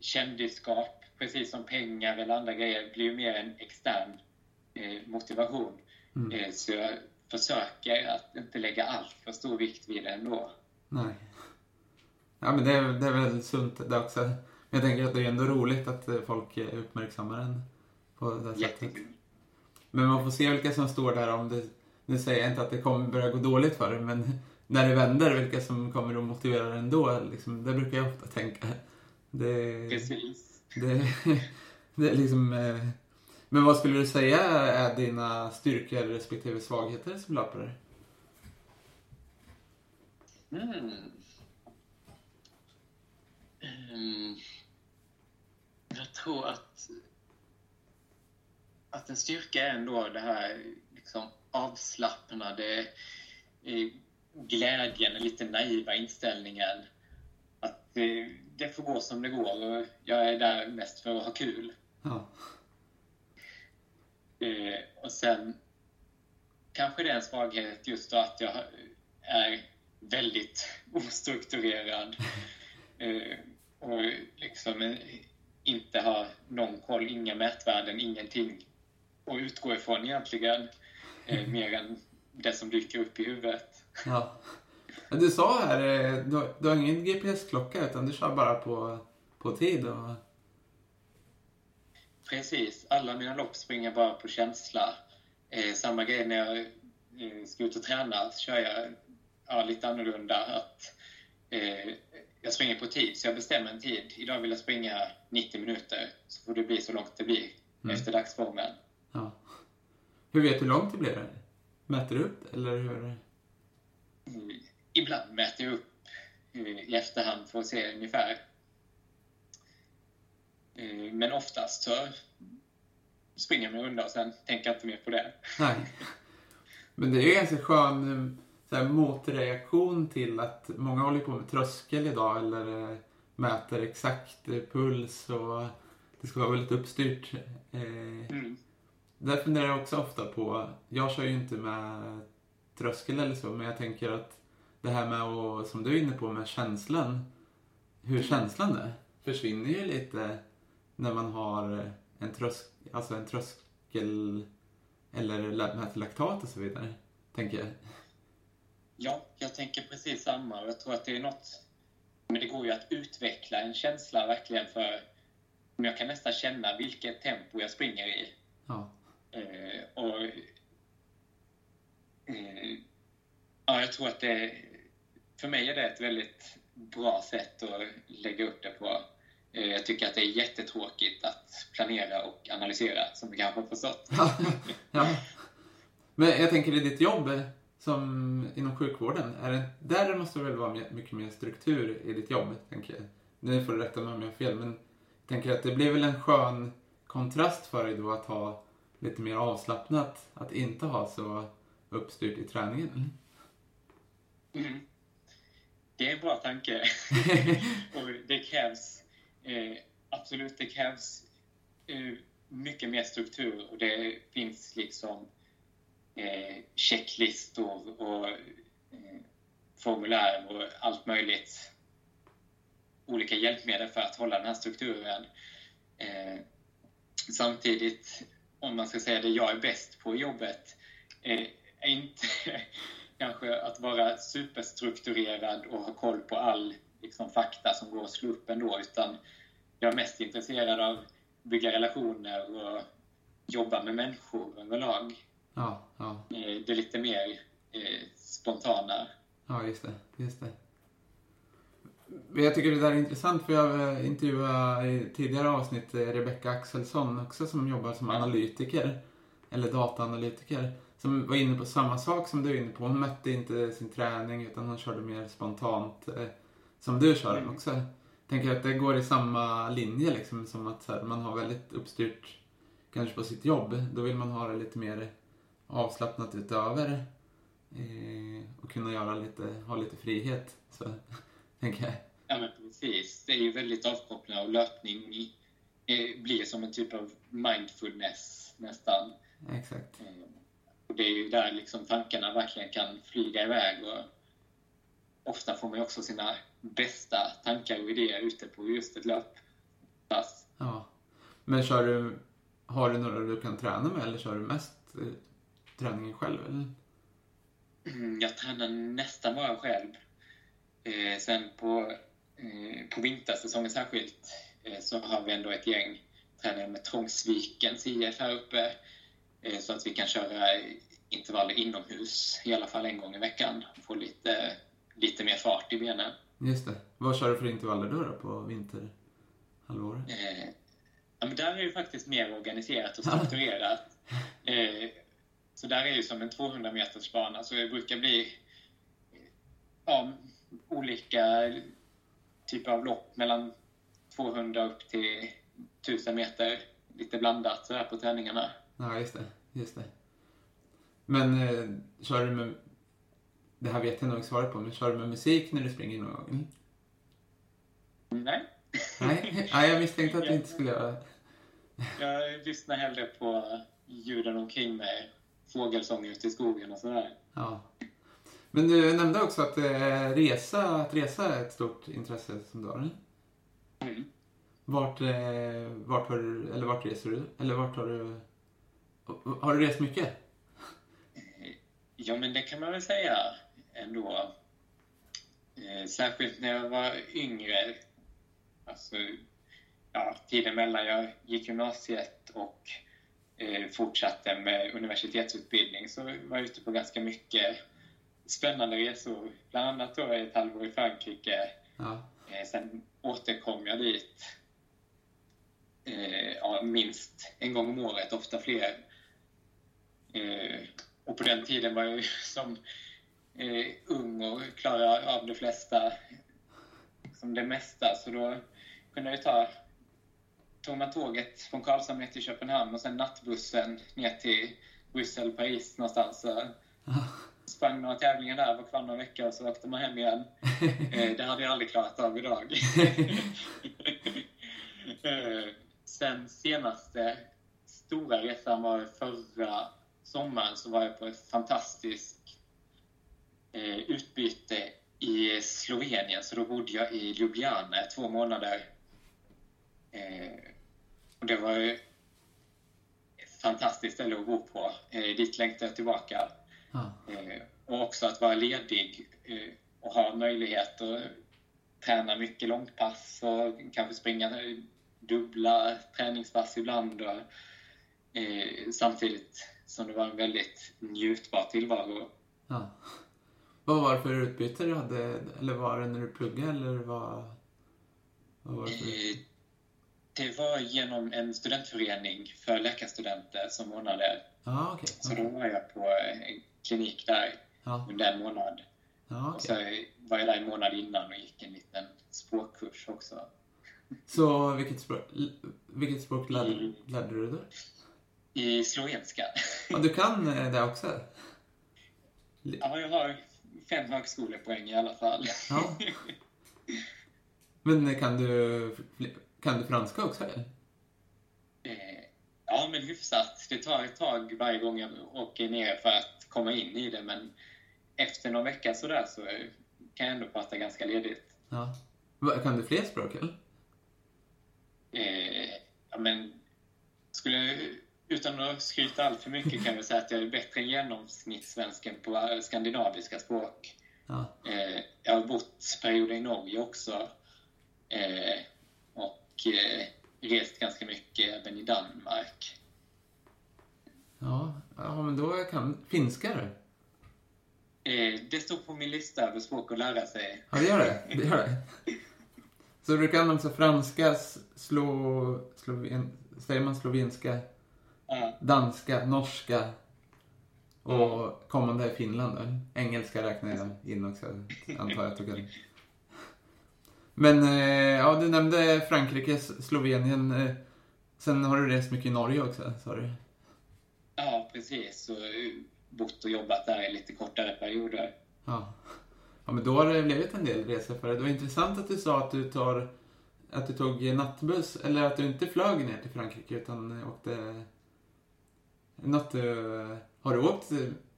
kändisskap, precis som pengar eller andra grejer, blir ju mer en extern eh, motivation. Mm. Eh, så jag försöker att inte lägga allt för stor vikt vid det ändå. Nej. Ja men det är, det är väl sunt det också. Jag tänker att det är ändå roligt att eh, folk uppmärksammar en på det sättet. Jättekul. Men man får se vilka som står där om det... Nu säger jag inte att det kommer börja gå dåligt för det, men när det vänder, vilka som kommer att motivera det ändå. Liksom, det brukar jag ofta tänka. Det, Precis. det, det är liksom... eh, Men vad skulle du säga är dina styrkor respektive svagheter som löpare? Mm. Ehm, jag tror att, att en styrka är ändå det här liksom avslappnade eh, glädjen, lite naiva inställningen. Att eh, det får gå som det går och jag är där mest för att ha kul. Ja. Eh, och sen kanske det är en svaghet just då att jag är väldigt ostrukturerad och liksom inte har någon koll, inga mätvärden, ingenting att utgå ifrån egentligen, eh, mer än det som dyker upp i huvudet. ja. Du sa här, eh, du har, du har ingen GPS-klocka utan du kör bara på, på tid och... Precis, alla mina lopp springer bara på känsla. Eh, samma grej när jag eh, ska ut och träna så kör jag ja, lite annorlunda. Att, eh, jag springer på tid, så jag bestämmer en tid. Idag vill jag springa 90 minuter, så får det bli så långt det blir mm. efter dagsformen. Ja. Hur vet du hur långt det blir? Mäter du upp eller hur? Mm, ibland mäter jag upp i efterhand för att se ungefär. Eh, men oftast så springer jag en runda och sen tänker jag inte mer på det. Nej. Men det är ju ganska skön eh, här, motreaktion till att många håller på med tröskel idag eller eh, mäter exakt puls och det ska vara väldigt uppstyrt. Mm. Där funderar jag också ofta på, jag kör ju inte med tröskel eller så, men jag tänker att det här med att, som du är inne på med känslan, hur känslan är, försvinner ju lite när man har en, trösk, alltså en tröskel eller mäter laktat och så vidare, tänker jag. Ja, jag tänker precis samma. Jag tror att det är något... Men det går ju att utveckla en känsla verkligen för... Jag kan nästan känna vilket tempo jag springer i. Ja. Eh, och... Eh, ja, jag tror att det... För mig är det ett väldigt bra sätt att lägga upp det på. Eh, jag tycker att det är jättetråkigt att planera och analysera, som du kanske har förstått. ja. Men jag tänker i ditt jobb som inom sjukvården, är det, där måste det väl vara mycket mer struktur i ditt jobb, tänker jag. Nu får du rätta mig om jag har fel, men jag tänker att det blir väl en skön kontrast för dig då att ha lite mer avslappnat, att inte ha så uppstyrt i träningen. Mm. Det är en bra tanke. och det krävs, eh, absolut, det krävs eh, mycket mer struktur och det finns liksom Eh, checklistor och eh, formulär och allt möjligt. Olika hjälpmedel för att hålla den här strukturen. Eh, samtidigt, om man ska säga det jag är bäst på i jobbet, eh, är inte kanske att vara superstrukturerad och ha koll på all liksom, fakta som går att slå upp ändå, utan jag är mest intresserad av att bygga relationer och jobba med människor överlag. Ja, ja. Eh, det är lite mer eh, spontana. Ja, just det. Just det. Jag tycker det där är intressant för jag intervjuade i tidigare avsnitt Rebecca Axelsson också som jobbar som analytiker. Eller dataanalytiker. Som var inne på samma sak som du är inne på. Hon mätte inte sin träning utan hon körde mer spontant. Eh, som du kör mm. också. Tänker att det går i samma linje liksom. Som att här, man har väldigt uppstyrt kanske på sitt jobb. Då vill man ha det lite mer avslappnat utöver eh, och kunna göra lite, ha lite frihet. Så, tänker jag. Ja, men precis. Det är ju väldigt avkopplande och löpning eh, blir som en typ av mindfulness nästan. Exakt. Eh, och det är ju där liksom tankarna verkligen kan flyga iväg. Och ofta får man ju också sina bästa tankar och idéer ute på just ett löppass. Ja. Men kör du, har du några du kan träna med eller kör du mest eh, träningen själv? Eller? Mm, jag tränar nästan bara själv. Eh, sen på, eh, på vintersäsongen särskilt eh, så har vi ändå ett gäng tränare med Trångsvikens IF här uppe. Eh, så att vi kan köra intervaller inomhus i alla fall en gång i veckan. och Få lite, lite mer fart i benen. Just det. Vad kör du för intervaller då, då på vinterhalvåret? Eh, ja, men där är det faktiskt mer organiserat och strukturerat. Eh, så där är det som en 200 meters bana, så det brukar bli ja, olika typer av lopp mellan 200 upp till 1000 meter. Lite blandat sådär på träningarna. Ja, just det. Just det. Men eh, kör du med... Det här vet jag nog svaret på, men kör du med musik när du springer någon gång? Nej. Nej, Nej jag misstänkte att du inte skulle göra det. Jag lyssnar hellre på ljuden omkring mig fågelsång ute i skogen och sådär. Ja. Men du nämnde också att eh, resa, att resa är ett stort intresse som du har. Mm. Vart, eh, vart, har du, eller vart reser du? Eller vart har du... Har du rest mycket? Ja, men det kan man väl säga ändå. Eh, särskilt när jag var yngre. Alltså, ja, tiden mellan jag gick gymnasiet och eh, fortsatte med universitetsutbildning så var jag ute på ganska mycket spännande resor. Bland annat då ett halvår i Frankrike. Ja. Eh, sen återkom jag dit eh, ja, minst en gång om året, ofta fler. Eh, och på den tiden var jag som eh, ung och klarade av det flesta, liksom det mesta. Så då kunde jag ta tog man tåget från Karlshamn ner till Köpenhamn och sen nattbussen ner till Bryssel, Paris någonstans. Så sprang några tävlingar där, var kvar några veckor och så åkte man hem igen. Eh, det hade jag aldrig klarat av idag. Eh, sen senaste stora resan var förra sommaren så var jag på ett fantastiskt eh, utbyte i Slovenien. Så då bodde jag i Ljubljana två månader. Det var ju ett fantastiskt ställe att bo på. Dit längtar jag tillbaka. Ja. Och också att vara ledig och ha möjlighet att träna mycket långpass och kanske springa dubbla träningspass ibland. Och, eh, samtidigt som det var en väldigt njutbar tillvaro. Ja. Vad var det för utbyte du hade? Eller var det när du pluggade eller vad, vad var det för... Det var genom en studentförening för läkarstudenter som ordnade. Ja, okej. Så då var jag på en klinik där Ja, under en månad. ja Och okej. så var jag där en månad innan och gick en liten språkkurs också. Så vilket språk, vilket språk lärde, Mm. lärde du dig? I slovenska. Ja, du kan eh, det också? Ja, jag har fem högskolepoäng i alla fall. Ja. Men kan du, kan du franska också? Eller? Eh, Ja, men hyfsat. Det tar ett tag varje gång jag åker ner för att komma in i det, men efter någon vecka sådär så kan jag ändå prata ganska ledigt. Ja. Kan du fler språk eller? Eh, ja, men skulle, utan att skryta allt för mycket kan jag säga att jag är bättre än genomsnittssvensken på skandinaviska språk. Ja. Eh, jag har bott perioder i Norge också eh, rest ganska mycket även i Danmark. Ja, ja men då kan finska du. Eh, det står på min lista över språk att lära sig. Ja, det gör det. det, gör det. Så du kan alltså franska, slo, sloven, säger man slovenska, Ja, danska, norska och kommande är Finland? Engelska räknar jag in också, antar jag att du kan. Men eh, ja, du nämnde Frankrike, Slovenien. eh, Sen har du rest mycket i Norge också, sa du? ja precis. Och eh, bott och jobbat där i lite kortare perioder. Ja. ja, men då har det blivit en del resor för dig. Det var intressant att du sa att du tar att du tog nattbuss, eller att du inte flög ner till Frankrike utan åkte... Något. Har du åkt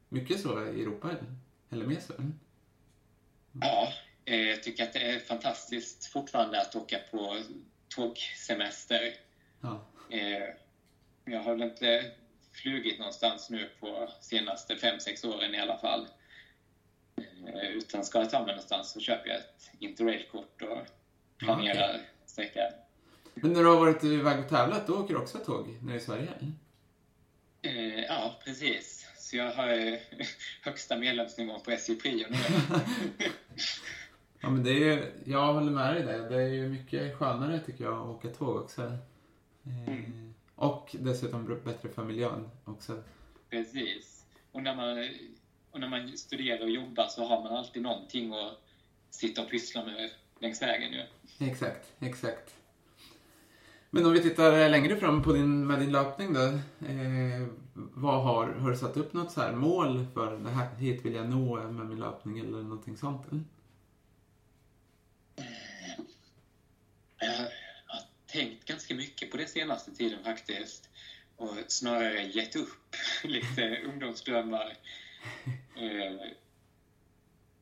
mycket så i Europa eller? Mer så? Ja, jag tycker att det är fantastiskt fortfarande att åka på tågsemester. Ja. Eh, jag har väl inte flugit någonstans nu på senaste fem sex åren i alla fall. Eh, utan ska jag ta mig någonstans så köper jag ett interrailkort och planerar sträcka. Men när du har varit iväg och tävlat, då åker du också tåg när du är i Sverige? Eh, ja, precis. Så jag har eh, högsta medlemsnivån på SJ Prio nu. Ja, men det är ju... Jag håller med dig där. Det är ju mycket skönare tycker jag att åka tåg också. Eh, Och dessutom bättre för miljön också. Precis. Och när, man, och när man studerar och jobbar så har man alltid någonting att sitta och pyssla med längs vägen ju. Exakt, exakt. Men om vi tittar längre fram på din, med din löpning då. Eh, vad har, har du satt upp något så här mål för det här, hit vill jag nå med min löpning eller någonting sånt? Eller? Jag har tänkt ganska mycket på det senaste tiden faktiskt. Och snarare gett upp lite ungdomsdrömmar. Eh,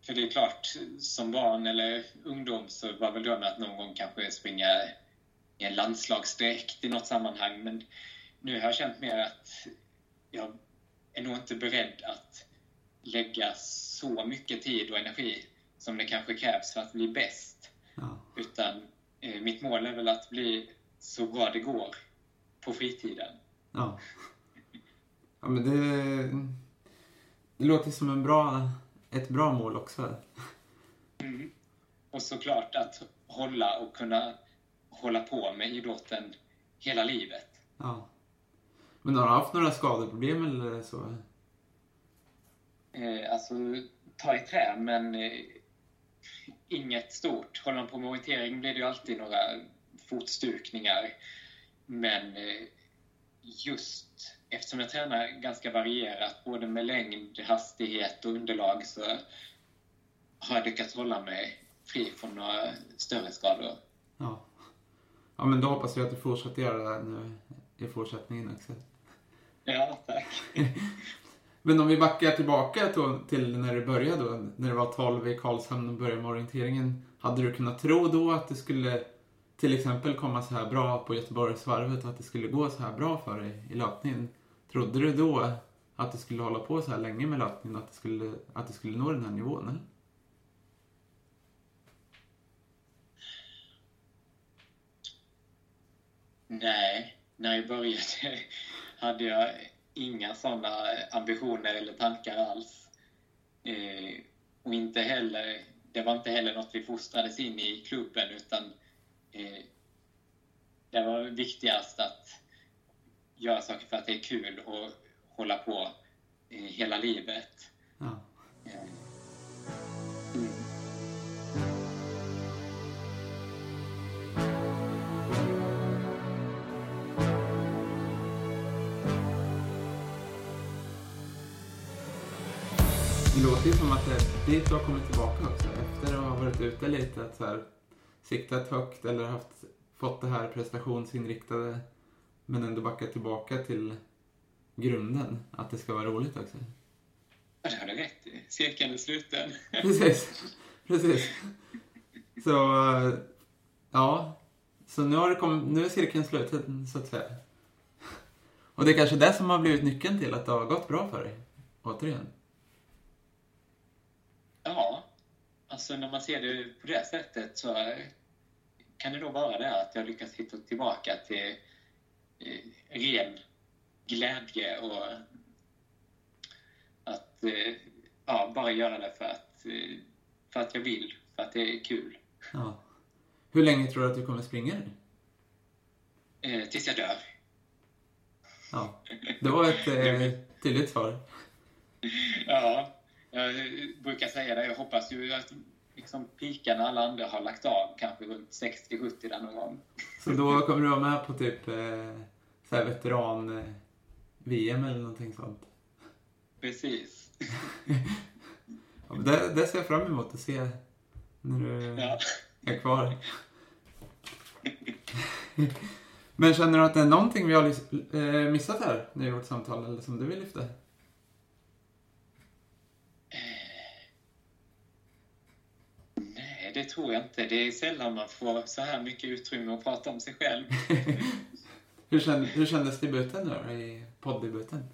För det är klart, som barn eller ungdom så var väl drömmen att någon gång kanske springa i en landslagsdräkt i något sammanhang. Men nu har jag känt mer att jag är nog inte beredd att lägga så mycket tid och energi som det kanske krävs för att bli bäst. Ja. Utan eh, mitt mål är väl att bli så bra det går på fritiden. Ja. Ja, men det, det låter som en bra, ett bra mål också. Mm. Och såklart att hålla och kunna hålla på med idrotten hela livet. Ja. Men har du haft några skadeproblem eller så? Eh, alltså, ta i trä, men eh, inget stort. Håller man på med orientering blir det ju alltid några fotstukningar. Men eh, just eftersom jag tränar ganska varierat, både med längd, hastighet och underlag, så har jag lyckats hålla mig fri från några större skador. Ja. Ja, men då hoppas vi att du fortsätter göra det nu i fortsättningen också. Ja, tack. Men om vi backar tillbaka till när du började då, när du var 12 i Karlshamn och började med orienteringen. Hade du kunnat tro då att det skulle till exempel komma så här bra på Göteborgsvarvet och att det skulle gå så här bra för dig i löpningen? Trodde du då att du skulle hålla på så här länge med löpningen att du skulle, att du skulle nå den här nivån? Eller? Nej, när jag började hade jag inga sådana ambitioner eller tankar alls. Eh, och inte heller, det var inte heller något vi fostrades in i klubben utan eh, det var viktigast att göra saker för att det är kul och hålla på eh, hela livet. Ja. Låter ju som att det dit du har kommit tillbaka också. Efter att ha varit ute lite, att så här, siktat högt eller haft, fått det här prestationsinriktade men ändå backat tillbaka till grunden, att det ska vara roligt också. Ja, det har du rätt i. Cirkeln är sluten. Precis. Precis. Så, ja. Så nu, har det kommit, nu är cirkeln sluten, så att säga. Och det är kanske det som har blivit nyckeln till att det har gått bra för dig, återigen. Ja, alltså när man ser det på det sättet så kan det då vara det att jag lyckas hitta tillbaka till eh, ren glädje och att eh, ja, bara göra det för att, eh, för att jag vill, för att det är kul. Ja. Hur länge tror du att du kommer springa? Eh, tills jag dör. Ja, det var ett eh, tydligt svar. Ja, jag brukar säga det, jag hoppas ju att liksom pika när alla andra har lagt av, kanske runt 60-70 där någon gång. Så då kommer du vara med på typ eh, så veteran-VM eller någonting sånt? Precis. ja, det, det ser jag fram emot att se när du ja. är kvar. Men känner du att det är någonting vi har eh, missat här i vårt samtal eller som du vill lyfta? Det tror jag inte. Det är sällan man får så här mycket utrymme att prata om sig själv. hur, känd, hur kändes debuten då, i poddebuten?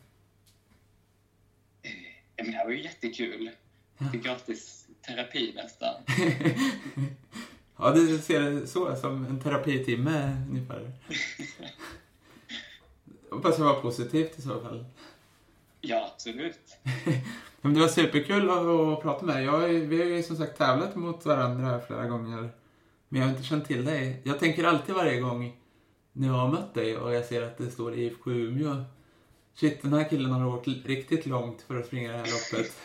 Eh, det här var ju jättekul. Det är gratis terapi nästan. ja, du ser det så, som en terapitimme ungefär. Hoppas jag var positivt i så fall. Ja, absolut. Men det var superkul att, prata med dig. Jag, vi har ju som sagt tävlat mot varandra flera gånger. Men jag har inte känt till dig. Jag tänker alltid varje gång när jag har mött dig och jag ser att det står IFK Umeå. Shit, den här killen har åkt riktigt långt för att springa det här loppet.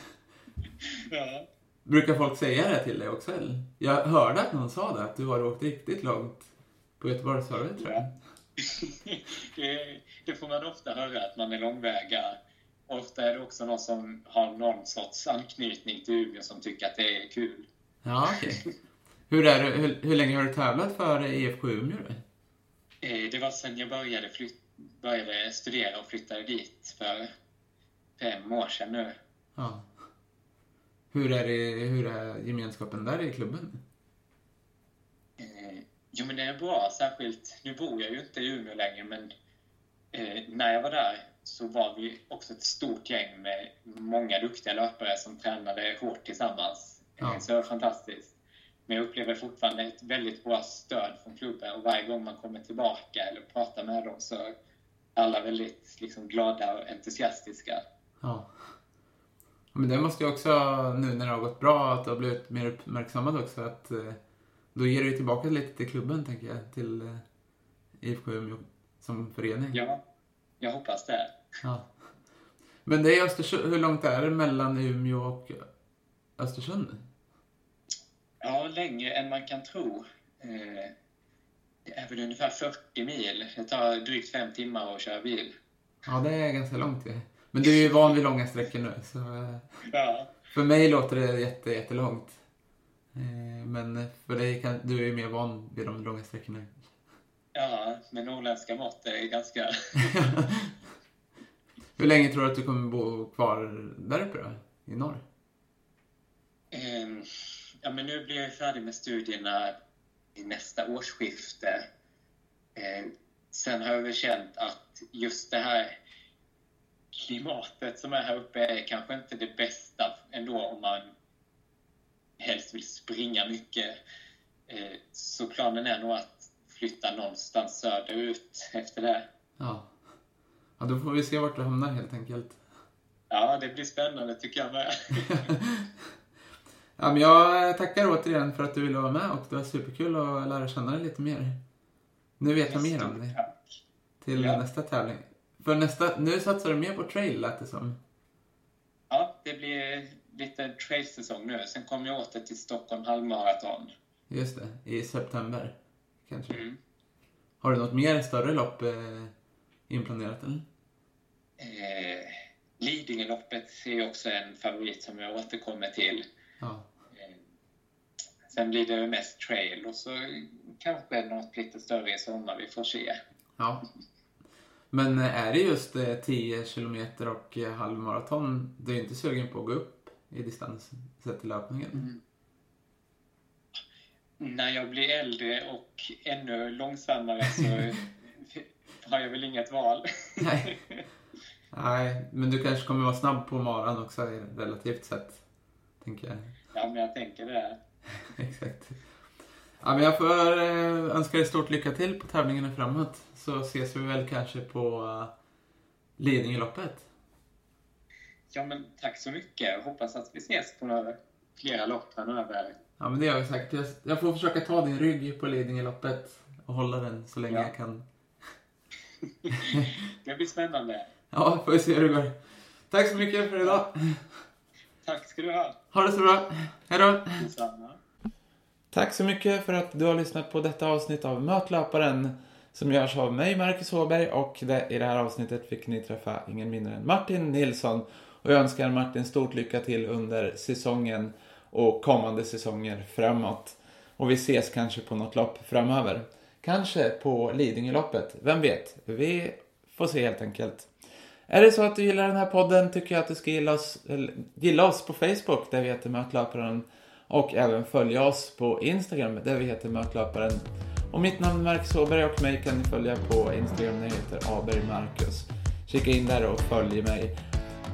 ja. Brukar folk säga det till dig också? Eller? Jag hörde att någon sa det, att du har åkt riktigt långt på Göteborgsvarvet tror jag. det, det får man ofta höra, att man är långväga ofta är det också någon som har någon sorts anknytning till Umeå som tycker att det är kul. Ja, okej. Okay. Hur, hur, hur länge har du tävlat för IFK Umeå då? Eh, det var sen jag började, flyt, började studera och flyttade dit för fem år sedan nu. Ja. Hur är, det, hur är gemenskapen där i klubben? Eh, jo, men det är bra. Särskilt, nu bor jag ju inte i Umeå längre, men eh, när jag var där så var vi också ett stort gäng med många duktiga löpare som tränade hårt tillsammans. Ja. Så det var fantastiskt. Men jag upplever fortfarande ett väldigt bra stöd från klubben och varje gång man kommer tillbaka eller pratar med dem så alla väldigt liksom, glada och entusiastiska. Ja. Men det måste ju också, nu när det har gått bra, att du har blivit mer uppmärksammad också, att eh, då ger du ju tillbaka lite till klubben, tänker jag, till eh, IFK Umeå som förening. Ja, jag hoppas det. Ja. Men det är Östersund, hur långt är det mellan Umeå och Östersund? Ja, längre än man kan tro. Eh, det är väl ungefär 40 mil. Det tar drygt fem timmar att köra bil. Ja, det är ganska långt det. Men du är ju van vid långa sträckor nu, så eh, Ja, för mig låter det jätte, jättelångt. Eh, Men för dig kan, du är ju mer van vid de långa sträckorna. Ja med norrländska mått är det ganska... Hur länge tror du att du kommer bo kvar där uppe då? I norr? Ehm, ja, men nu blir jag färdig med studierna i nästa årsskifte. Ehm, sen har jag väl känt att just det här klimatet som är här uppe är kanske inte det bästa ändå om man helst vill springa mycket. Ehm, så planen är nog att flytta någonstans söderut efter det. Ja. Ja, då får vi se vart du hamnar helt enkelt. Ja, det blir spännande tycker jag med. Ja, men jag tackar återigen för att du ville vara med och det var superkul att lära känna dig lite mer. Nu vet jag mer om dig Tack. till Ja. nästa tävling. För nästa, nu satsar du mer på trail lät det som. Ja, det blir lite trailsäsong nu. Sen kommer jag åter till Stockholm halvmaraton. Just det, i september kanske. Mm. Har du något mer större lopp eh, inplanerat eller? Eh, Lidingöloppet är också en favorit som jag återkommer till. Ja. Eh, sen blir det mest trail och så kanske något lite större i sommar. Vi får se. ja. Men eh, är det just eh, 10 kilometer och eh, halvmaraton, du är inte sugen på att gå upp i distans sett till löpningen? När jag blir äldre och ännu långsammare så har jag väl inget val. Nej. Nej, men du kanske kommer vara snabb på maran också relativt sett. Tänker jag. ja, men jag tänker det. Exakt. Ja, men jag får eh, önska dig stort lycka till på tävlingarna framåt. Så ses vi väl kanske på uh, Lidingöloppet. Ja, men tack så mycket. Hoppas att vi ses på några flera lopp framöver. Ja, men det gör vi säkert. Jag, jag får försöka ta din rygg på Lidingöloppet och hålla den så länge Ja. jag kan. Det blir spännande. Ja, får vi se hur det går. Tack så mycket för idag. Tack ska du ha. Ha det så bra. Hej då. Tack så mycket för att du har lyssnat på detta avsnitt av Mötlöparen som görs av mig, Marcus Åberg och det, i det här avsnittet fick ni träffa ingen mindre än Martin Nilsson. Och jag önskar Martin stort lycka till under säsongen och kommande säsonger framåt. Och vi ses kanske på något lopp framöver. Kanske på Lidingöloppet, vem vet? Vi får se helt enkelt. Är det så att du gillar den här podden tycker jag att du ska gilla oss, eller, gilla oss på Facebook där vi heter Mötlöparen och även följa oss på Instagram där vi heter Mötlöparen. Och mitt namn är Marcus Åberg och mig kan ni följa på Instagram där jag heter Aberg Marcus. Kika in där och följ mig.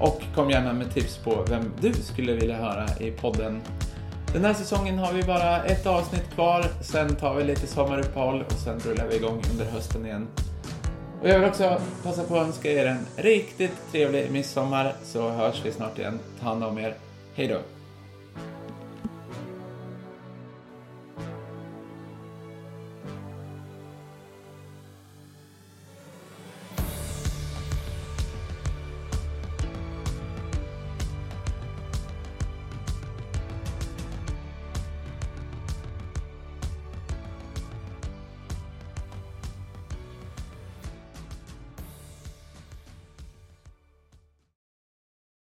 Och kom gärna med tips på vem du skulle vilja höra i podden. Den här säsongen har vi bara ett avsnitt kvar, sen tar vi lite sommaruppehåll och sen rullar vi igång under hösten igen. Och jag vill också passa på att önska er en riktigt trevlig midsommar så hörs vi snart igen. Ta hand om er. Hej då!